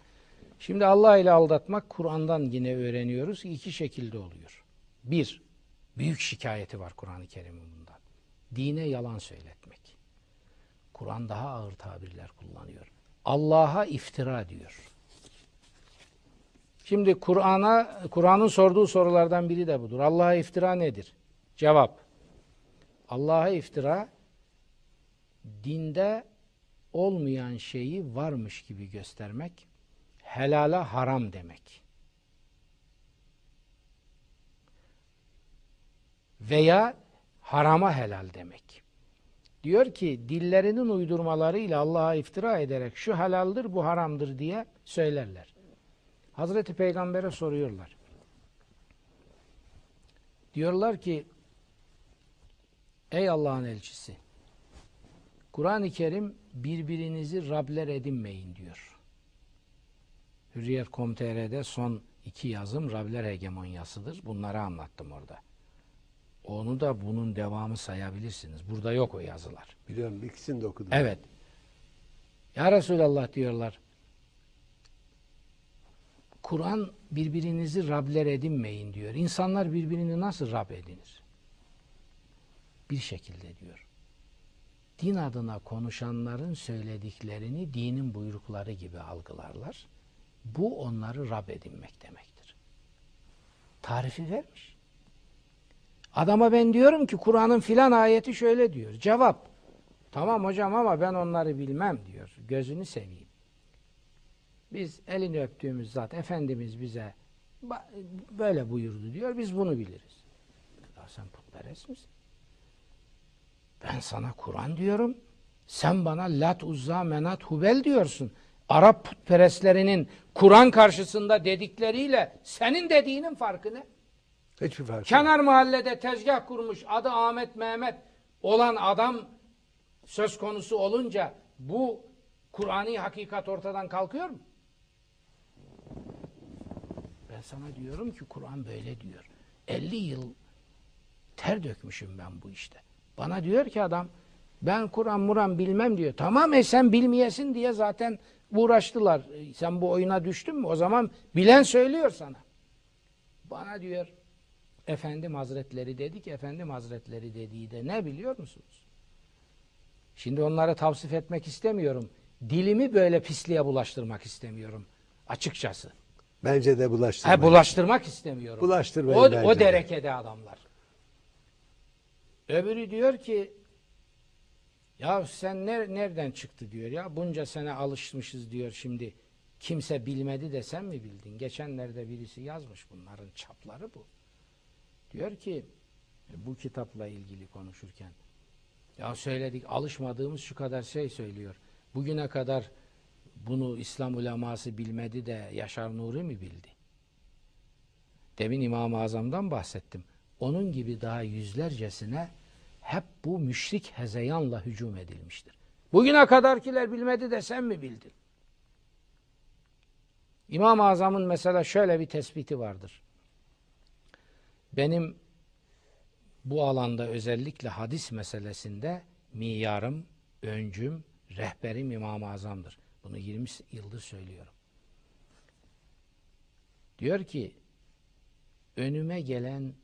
Şimdi Allah ile aldatmak Kur'an'dan yine öğreniyoruz. İki şekilde oluyor. Bir, büyük şikayeti var Kur'an-ı Kerim'in bundan. Dine yalan söyletmek. Kur'an daha ağır tabirler kullanıyor. Allah'a iftira diyor. Şimdi Kur'an'a Kur'an'ın sorduğu sorulardan biri de budur. Allah'a iftira nedir? Cevap. Allah'a iftira dinde olmayan şeyi varmış gibi göstermek, helala haram demek. Veya harama helal demek. Diyor ki dillerinin uydurmalarıyla Allah'a iftira ederek şu helaldir bu haramdır diye söylerler. Hazreti Peygamber'e soruyorlar. Diyorlar ki Ey Allah'ın elçisi Kur'an-ı Kerim birbirinizi Rabler edinmeyin diyor. Hürriyet.com.tr'de son iki yazım Rabler hegemonyasıdır. Bunları anlattım orada. Onu da bunun devamı sayabilirsiniz. Burada yok o yazılar. Biliyorum ikisini de okudum. Evet. Ya Resulallah diyorlar. Kur'an birbirinizi Rabler edinmeyin diyor. İnsanlar birbirini nasıl Rab edinir? Bir şekilde diyor. Din adına konuşanların söylediklerini dinin buyrukları gibi algılarlar. Bu onları Rab edinmek demektir. Tarifi vermiş. Adama ben diyorum ki Kur'an'ın filan ayeti şöyle diyor. Cevap. Tamam hocam ama ben onları bilmem diyor. Gözünü seveyim. Biz elini öptüğümüz zat Efendimiz bize böyle buyurdu diyor. Biz bunu biliriz. Ya sen putperest misin? Ben sana Kur'an diyorum. Sen bana Lat, Uzza, Menat, Hubel diyorsun. Arap putperestlerinin Kur'an karşısında dedikleriyle senin dediğinin farkı ne? Hiçbir fark yok. Kenar mahallede tezgah kurmuş adı Ahmet Mehmet olan adam söz konusu olunca bu Kur'ani hakikat ortadan kalkıyor mu? Ben sana diyorum ki Kur'an böyle diyor. 50 yıl ter dökmüşüm ben bu işte. Bana diyor ki adam ben Kur'an Muran bilmem diyor. Tamam e sen bilmeyesin diye zaten uğraştılar. E, Sen bu oyuna düştün mü? O zaman bilen söylüyor sana. Bana diyor Efendim Hazretleri dedik. Efendim Hazretleri dediği de ne biliyor musunuz? Şimdi onları tavsif etmek istemiyorum. Dilimi böyle pisliğe bulaştırmak istemiyorum. Açıkçası. Bence de bulaştırmayın. Ha, bulaştırmak istemiyorum. Bulaştırmayın o, bence o de. derekede adamlar. Öbürü diyor ki ya sen ner- nereden çıktı diyor ya bunca sene alışmışız diyor şimdi kimse bilmedi de sen mi bildin? Geçenlerde birisi yazmış bunların çapları bu. Diyor ki e, bu kitapla ilgili konuşurken ya söyledik alışmadığımız şu kadar şey söylüyor. Bugüne kadar bunu İslam uleması bilmedi de Yaşar Nuri mi bildi? Demin İmam-ı Azam'dan bahsettim. Onun gibi daha yüzlercesine hep bu müşrik hezeyanla hücum edilmiştir. Bugüne kadarkiler bilmedi de sen mi bildin? İmam-ı Azam'ın mesela şöyle bir tespiti vardır. Benim bu alanda özellikle hadis meselesinde miyarım, öncüm, rehberim İmam-ı Azam'dır. Bunu 20 yıldır söylüyorum. Diyor ki önüme gelen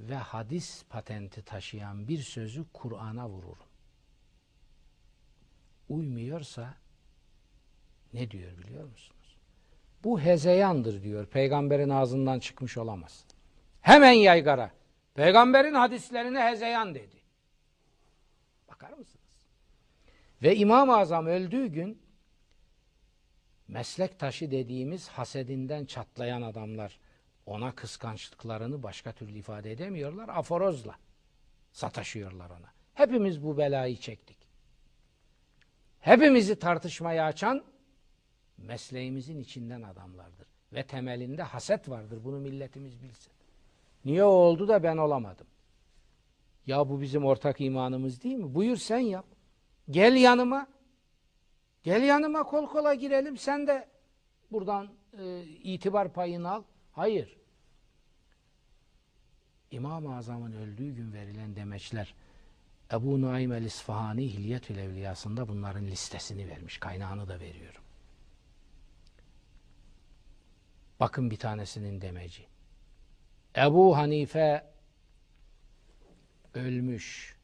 ve hadis patenti taşıyan bir sözü Kur'an'a vururum. Uymuyorsa ne diyor biliyor musunuz? Bu hezeyandır diyor. Peygamberin ağzından çıkmış olamaz. Hemen yaygara. Peygamberin hadislerine hezeyan dedi. Bakar mısınız? Ve İmam-ı Azam öldüğü gün meslek taşı dediğimiz hasedinden çatlayan adamlar ona kıskançlıklarını başka türlü ifade edemiyorlar. Aforozla sataşıyorlar ona. Hepimiz bu belayı çektik. Hepimizi tartışmaya açan mesleğimizin içinden adamlardır. Ve temelinde haset vardır. Bunu milletimiz bilsin. Niye o oldu da ben olamadım? Ya bu bizim ortak imanımız değil mi? Buyur sen yap. Gel yanıma. Gel yanıma kol kola girelim. Sen de buradan e, itibar payını al. Hayır. İmam-ı Azam'ın öldüğü gün verilen demeçler Ebu Nuaym el-İsfahani Hilyetül Evliyası'nda bunların listesini vermiş. Kaynağını da veriyorum. Bakın bir tanesinin demeci. Ebu Hanife ölmüş.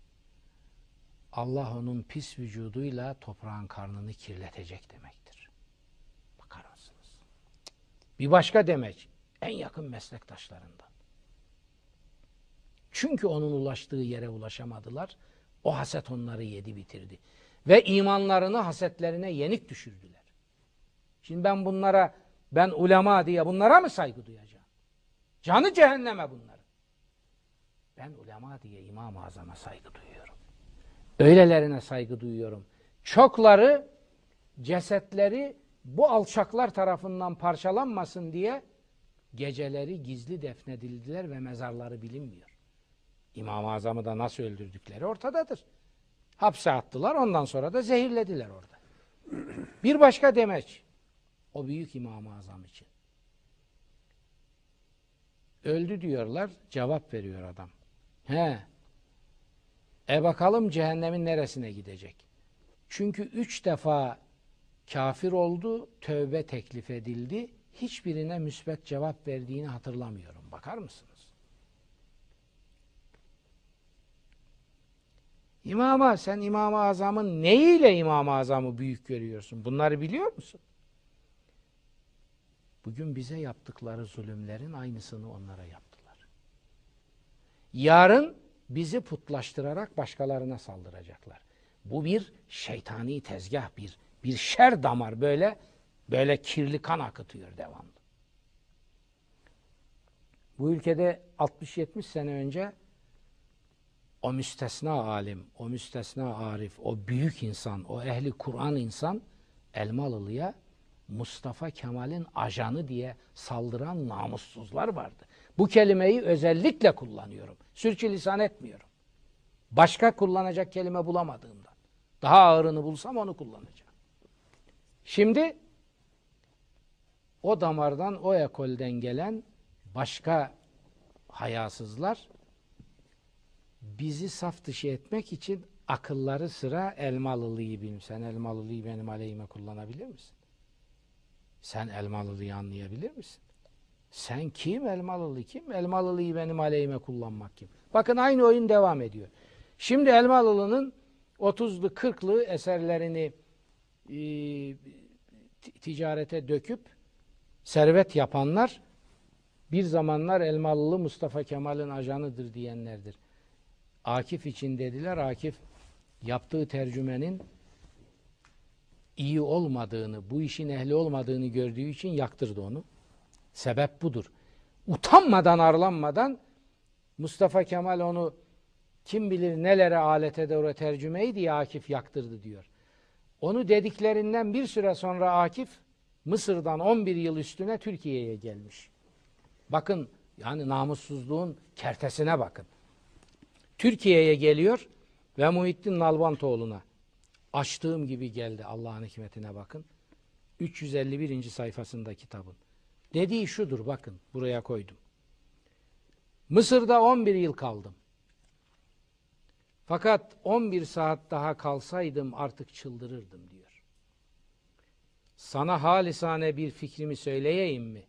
Allah onun pis vücuduyla toprağın karnını kirletecek demektir. Bakar mısınız? Bir başka demek. En yakın meslektaşlarından. Çünkü onun ulaştığı yere ulaşamadılar. O haset onları yedi bitirdi. Ve imanlarını hasetlerine yenik düşürdüler. Şimdi ben bunlara, ben ulema diye bunlara mı saygı duyacağım? Canı cehenneme bunların. Ben ulema diye İmam-ı Azam'a saygı duyuyorum. Öylelerine saygı duyuyorum. Çokları cesetleri bu alçaklar tarafından parçalanmasın diye geceleri gizli defnedildiler ve mezarları bilinmiyor. İmam-ı Azam'ı da nasıl öldürdükleri ortadadır. Hapse attılar ondan sonra da zehirlediler orada. Bir başka demeç o büyük İmam-ı Azam için. Öldü diyorlar cevap veriyor adam. He. E bakalım cehennemin neresine gidecek? Çünkü üç defa kafir oldu, tövbe teklif edildi. Hiçbirine müsbet cevap verdiğini hatırlamıyorum. Bakar mısınız? İmama sen İmam-ı Azam'ın neyiyle İmam-ı Azam'ı büyük görüyorsun? Bunları biliyor musun? Bugün bize yaptıkları zulümlerin aynısını onlara yaptılar. Yarın bizi putlaştırarak başkalarına saldıracaklar. Bu bir şeytani tezgah, bir bir şer damar böyle böyle kirli kan akıtıyor devamlı. Bu ülkede 60-70 sene önce o müstesna alim, o müstesna arif, o büyük insan, o ehli Kur'an insan Elmalılı'ya Mustafa Kemal'in ajanı diye saldıran namussuzlar vardı. Bu kelimeyi özellikle kullanıyorum. Sürçülisan etmiyorum. Başka kullanacak kelime bulamadığımdan. Daha ağırını bulsam onu kullanacağım. Şimdi o damardan, o ekolden gelen başka hayasızlar bizi saf dışı etmek için akılları sıra Elmalılı'yı bilim. Sen Elmalılı'yı benim aleyhime kullanabilir misin? Sen Elmalılı'yı anlayabilir misin? Sen kim Elmalılı kim? Elmalılı'yı benim aleyhime kullanmak kim? Bakın aynı oyun devam ediyor. Şimdi Elmalılı'nın 30'lu 40'lı eserlerini e, ticarete döküp servet yapanlar bir zamanlar Elmalılı Mustafa Kemal'in ajanıdır diyenlerdir. Akif için dediler. Akif yaptığı tercümenin iyi olmadığını, bu işin ehli olmadığını gördüğü için yaktırdı onu. Sebep budur. Utanmadan, arlanmadan Mustafa Kemal onu kim bilir nelere alet eder o tercümeyi diye Akif yaktırdı diyor. Onu dediklerinden bir süre sonra Akif Mısır'dan 11 yıl üstüne Türkiye'ye gelmiş. Bakın yani namussuzluğun kertesine bakın. Türkiye'ye geliyor ve Muhittin Nalbantoğlu'na açtığım gibi geldi Allah'ın hikmetine bakın. 351. sayfasında kitabın. Dediği şudur bakın buraya koydum. Mısır'da 11 yıl kaldım. Fakat 11 saat daha kalsaydım artık çıldırırdım diyor. Sana halisane bir fikrimi söyleyeyim mi?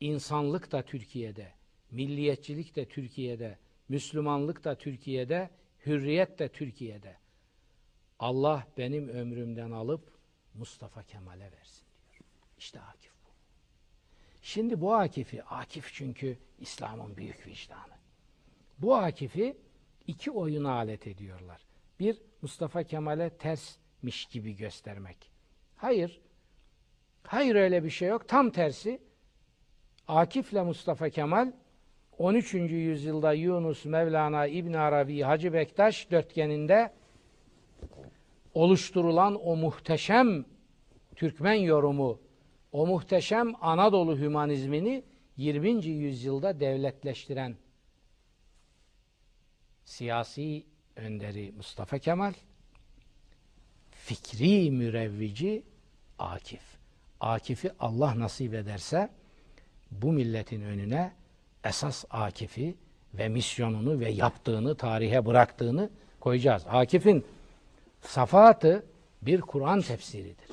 İnsanlık da Türkiye'de, milliyetçilik de Türkiye'de, Müslümanlık da Türkiye'de, hürriyet de Türkiye'de. Allah benim ömrümden alıp Mustafa Kemal'e versin diyor. İşte Akif bu. Şimdi bu Akif'i, Akif çünkü İslam'ın büyük vicdanı. Bu Akif'i iki oyuna alet ediyorlar. Bir, Mustafa Kemal'e tersmiş gibi göstermek. Hayır, hayır öyle bir şey yok. Tam tersi, Akif'le Mustafa Kemal 13. yüzyılda Yunus, Mevlana, İbn Arabi, Hacı Bektaş dörtgeninde oluşturulan o muhteşem Türkmen yorumu, o muhteşem Anadolu hümanizmini 20. yüzyılda devletleştiren siyasi önderi Mustafa Kemal, fikri mürevvici Akif. Akif'i Allah nasip ederse bu milletin önüne esas Akif'i ve misyonunu ve yaptığını, tarihe bıraktığını koyacağız. Akif'in safahatı bir Kur'an tefsiridir.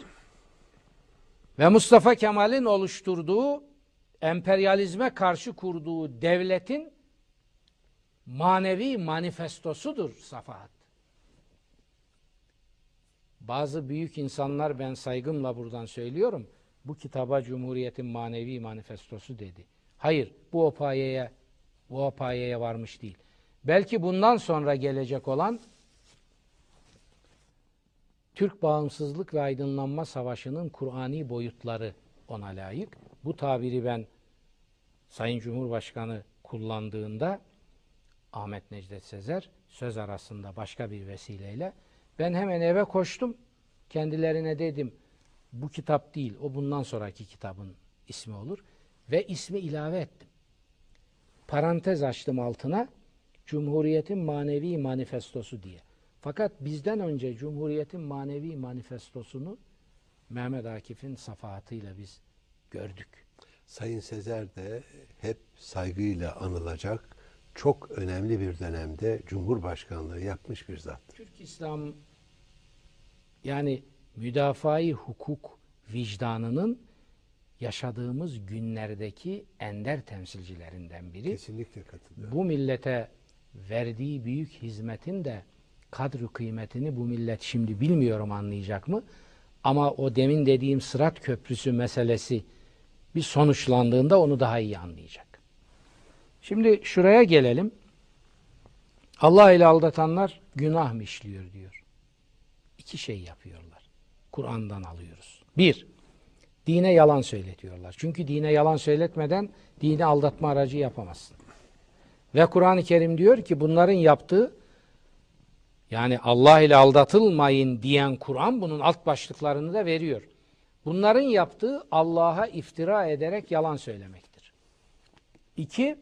Ve Mustafa Kemal'in oluşturduğu emperyalizme karşı kurduğu devletin manevi manifestosudur safahat. Bazı büyük insanlar ben saygımla buradan söylüyorum. Bu kitaba Cumhuriyet'in manevi manifestosu dedi. Hayır, bu o payeye, bu o payeye varmış değil. Belki bundan sonra gelecek olan Türk Bağımsızlık ve Aydınlanma Savaşı'nın Kur'ani boyutları ona layık. Bu tabiri ben Sayın Cumhurbaşkanı kullandığında Ahmet Necdet Sezer söz arasında başka bir vesileyle ben hemen eve koştum. Kendilerine dedim bu kitap değil o bundan sonraki kitabın ismi olur ve ismi ilave ettim. Parantez açtım altına Cumhuriyetin manevi manifestosu diye. Fakat bizden önce Cumhuriyetin manevi manifestosunu Mehmet Akif'in safahatıyla biz gördük. Sayın Sezer de hep saygıyla anılacak çok önemli bir dönemde Cumhurbaşkanlığı yapmış bir zattır. Türk İslam yani müdafai hukuk vicdanının yaşadığımız günlerdeki ender temsilcilerinden biri. Kesinlikle katılıyorum. Bu millete verdiği büyük hizmetin de kadri kıymetini bu millet şimdi bilmiyorum anlayacak mı? Ama o demin dediğim Sırat Köprüsü meselesi bir sonuçlandığında onu daha iyi anlayacak. Şimdi şuraya gelelim. Allah ile aldatanlar günah mı işliyor diyor. İki şey yapıyorlar. Kur'an'dan alıyoruz. Bir, dine yalan söyletiyorlar. Çünkü dine yalan söyletmeden dini aldatma aracı yapamazsın. Ve Kur'an-ı Kerim diyor ki bunların yaptığı yani Allah ile aldatılmayın diyen Kur'an bunun alt başlıklarını da veriyor. Bunların yaptığı Allah'a iftira ederek yalan söylemektir. İki,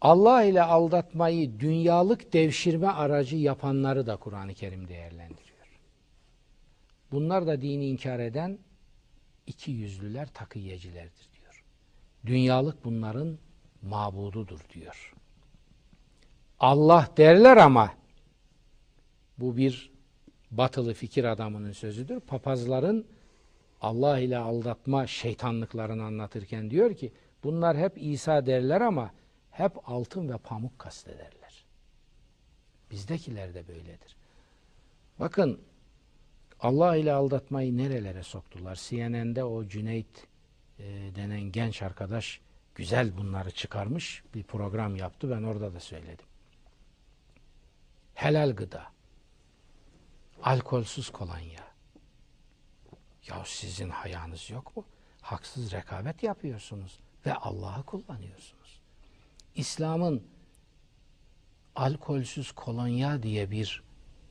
Allah ile aldatmayı dünyalık devşirme aracı yapanları da Kur'an-ı Kerim değerlendiriyor. Bunlar da dini inkar eden iki yüzlüler, takiyecilerdir diyor. Dünyalık bunların mabududur diyor. Allah derler ama bu bir batılı fikir adamının sözüdür. Papazların Allah ile aldatma şeytanlıklarını anlatırken diyor ki bunlar hep İsa derler ama hep altın ve pamuk kastederler. Bizdekiler de böyledir. Bakın Allah ile aldatmayı nerelere soktular? CNN'de o Cüneyt e, denen genç arkadaş güzel bunları çıkarmış bir program yaptı. Ben orada da söyledim. Helal gıda. Alkolsüz kolonya. Ya sizin hayanız yok mu? Haksız rekabet yapıyorsunuz ve Allah'ı kullanıyorsunuz. İslam'ın alkolsüz kolonya diye bir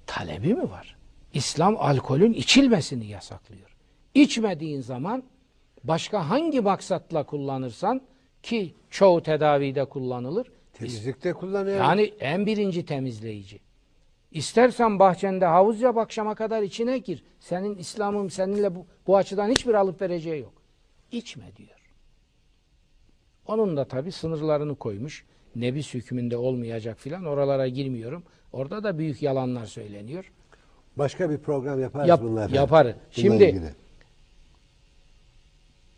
talebi mi var? İslam alkolün içilmesini yasaklıyor. İçmediğin zaman başka hangi maksatla kullanırsan ki çoğu tedavide kullanılır. Temizlikte kullanıyor. Yani en birinci temizleyici. İstersen bahçende havuz yap akşama kadar içine gir. Senin İslam'ın seninle bu, bu açıdan hiçbir alıp vereceği yok. İçme diyor. Onun da tabi sınırlarını koymuş. Nebis hükmünde olmayacak filan oralara girmiyorum. Orada da büyük yalanlar söyleniyor. Başka bir program yaparız Yap- bunlar. yaparız. Bununla Şimdi- ilgili.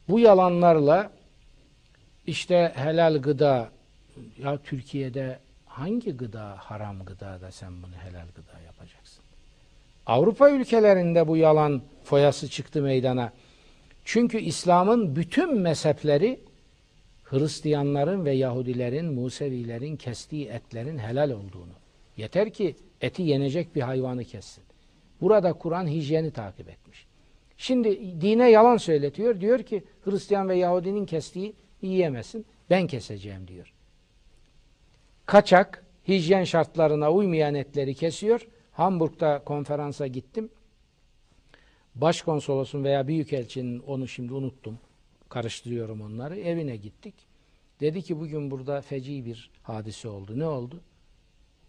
Bu yalanlarla işte helal gıda ya Türkiye'de hangi gıda haram gıda da sen bunu helal gıda yapacaksın? Avrupa ülkelerinde bu yalan foyası çıktı meydana. Çünkü İslam'ın bütün mezhepleri Hristiyanların ve Yahudilerin, Musevilerin kestiği etlerin helal olduğunu. Yeter ki eti yenecek bir hayvanı kessin. Burada Kur'an hijyeni takip etmiş. Şimdi dine yalan söyletiyor. Diyor ki Hristiyan ve Yahudinin kestiği yiyemezsin. Ben keseceğim diyor. Kaçak hijyen şartlarına uymayan etleri kesiyor. Hamburg'da konferansa gittim. Başkonsolosun veya büyükelçinin onu şimdi unuttum. Karıştırıyorum onları. Evine gittik. Dedi ki bugün burada feci bir hadise oldu. Ne oldu?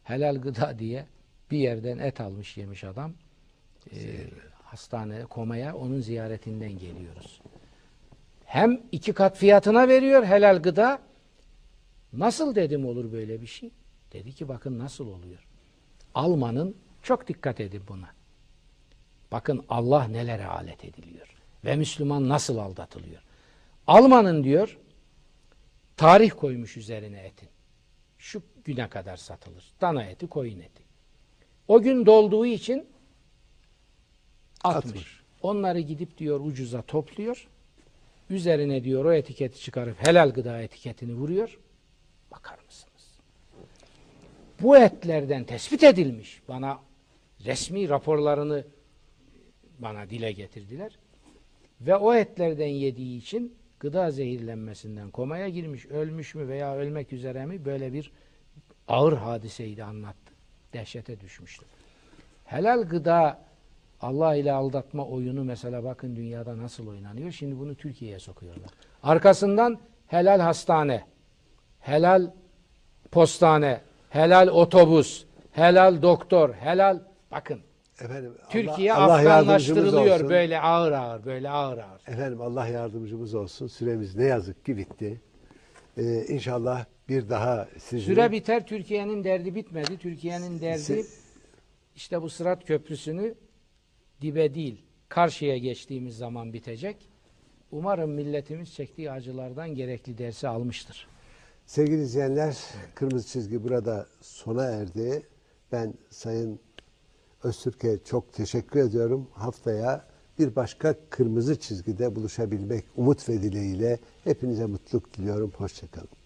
Helal gıda diye bir yerden et almış yemiş adam. Ee, hastane komaya onun ziyaretinden geliyoruz. Hem iki kat fiyatına veriyor helal gıda. Nasıl dedim olur böyle bir şey? Dedi ki bakın nasıl oluyor. Almanın çok dikkat edin buna. Bakın Allah nelere alet ediliyor. Ve Müslüman nasıl aldatılıyor. Almanın diyor tarih koymuş üzerine etin. Şu güne kadar satılır. Dana eti, koyun eti. O gün dolduğu için 60. Atmış. Onları gidip diyor ucuza topluyor. Üzerine diyor o etiketi çıkarıp helal gıda etiketini vuruyor. Bakar mısınız? Bu etlerden tespit edilmiş. Bana resmi raporlarını bana dile getirdiler. Ve o etlerden yediği için gıda zehirlenmesinden komaya girmiş, ölmüş mü veya ölmek üzere mi böyle bir ağır hadiseydi anlattı. Dehşete düşmüştüm. Helal gıda Allah ile aldatma oyunu mesela bakın dünyada nasıl oynanıyor. Şimdi bunu Türkiye'ye sokuyorlar. Arkasından helal hastane, helal postane, helal otobüs, helal doktor, helal bakın Efendim, Türkiye Allah, Allah yardımcımız Afganlaştırılıyor olsun. böyle ağır ağır, böyle ağır ağır. Efendim Allah yardımcımız olsun. Süremiz ne yazık ki bitti. Ee, inşallah bir daha sizi... Süre biter, Türkiye'nin derdi bitmedi. Türkiye'nin derdi işte bu Sırat Köprüsü'nü dibe değil, karşıya geçtiğimiz zaman bitecek. Umarım milletimiz çektiği acılardan gerekli dersi almıştır. Sevgili izleyenler, Kırmızı Çizgi burada sona erdi. Ben Sayın Öztürk'e çok teşekkür ediyorum. Haftaya bir başka Kırmızı Çizgide buluşabilmek umut ve dileğiyle hepinize mutluluk diliyorum. Hoşçakalın.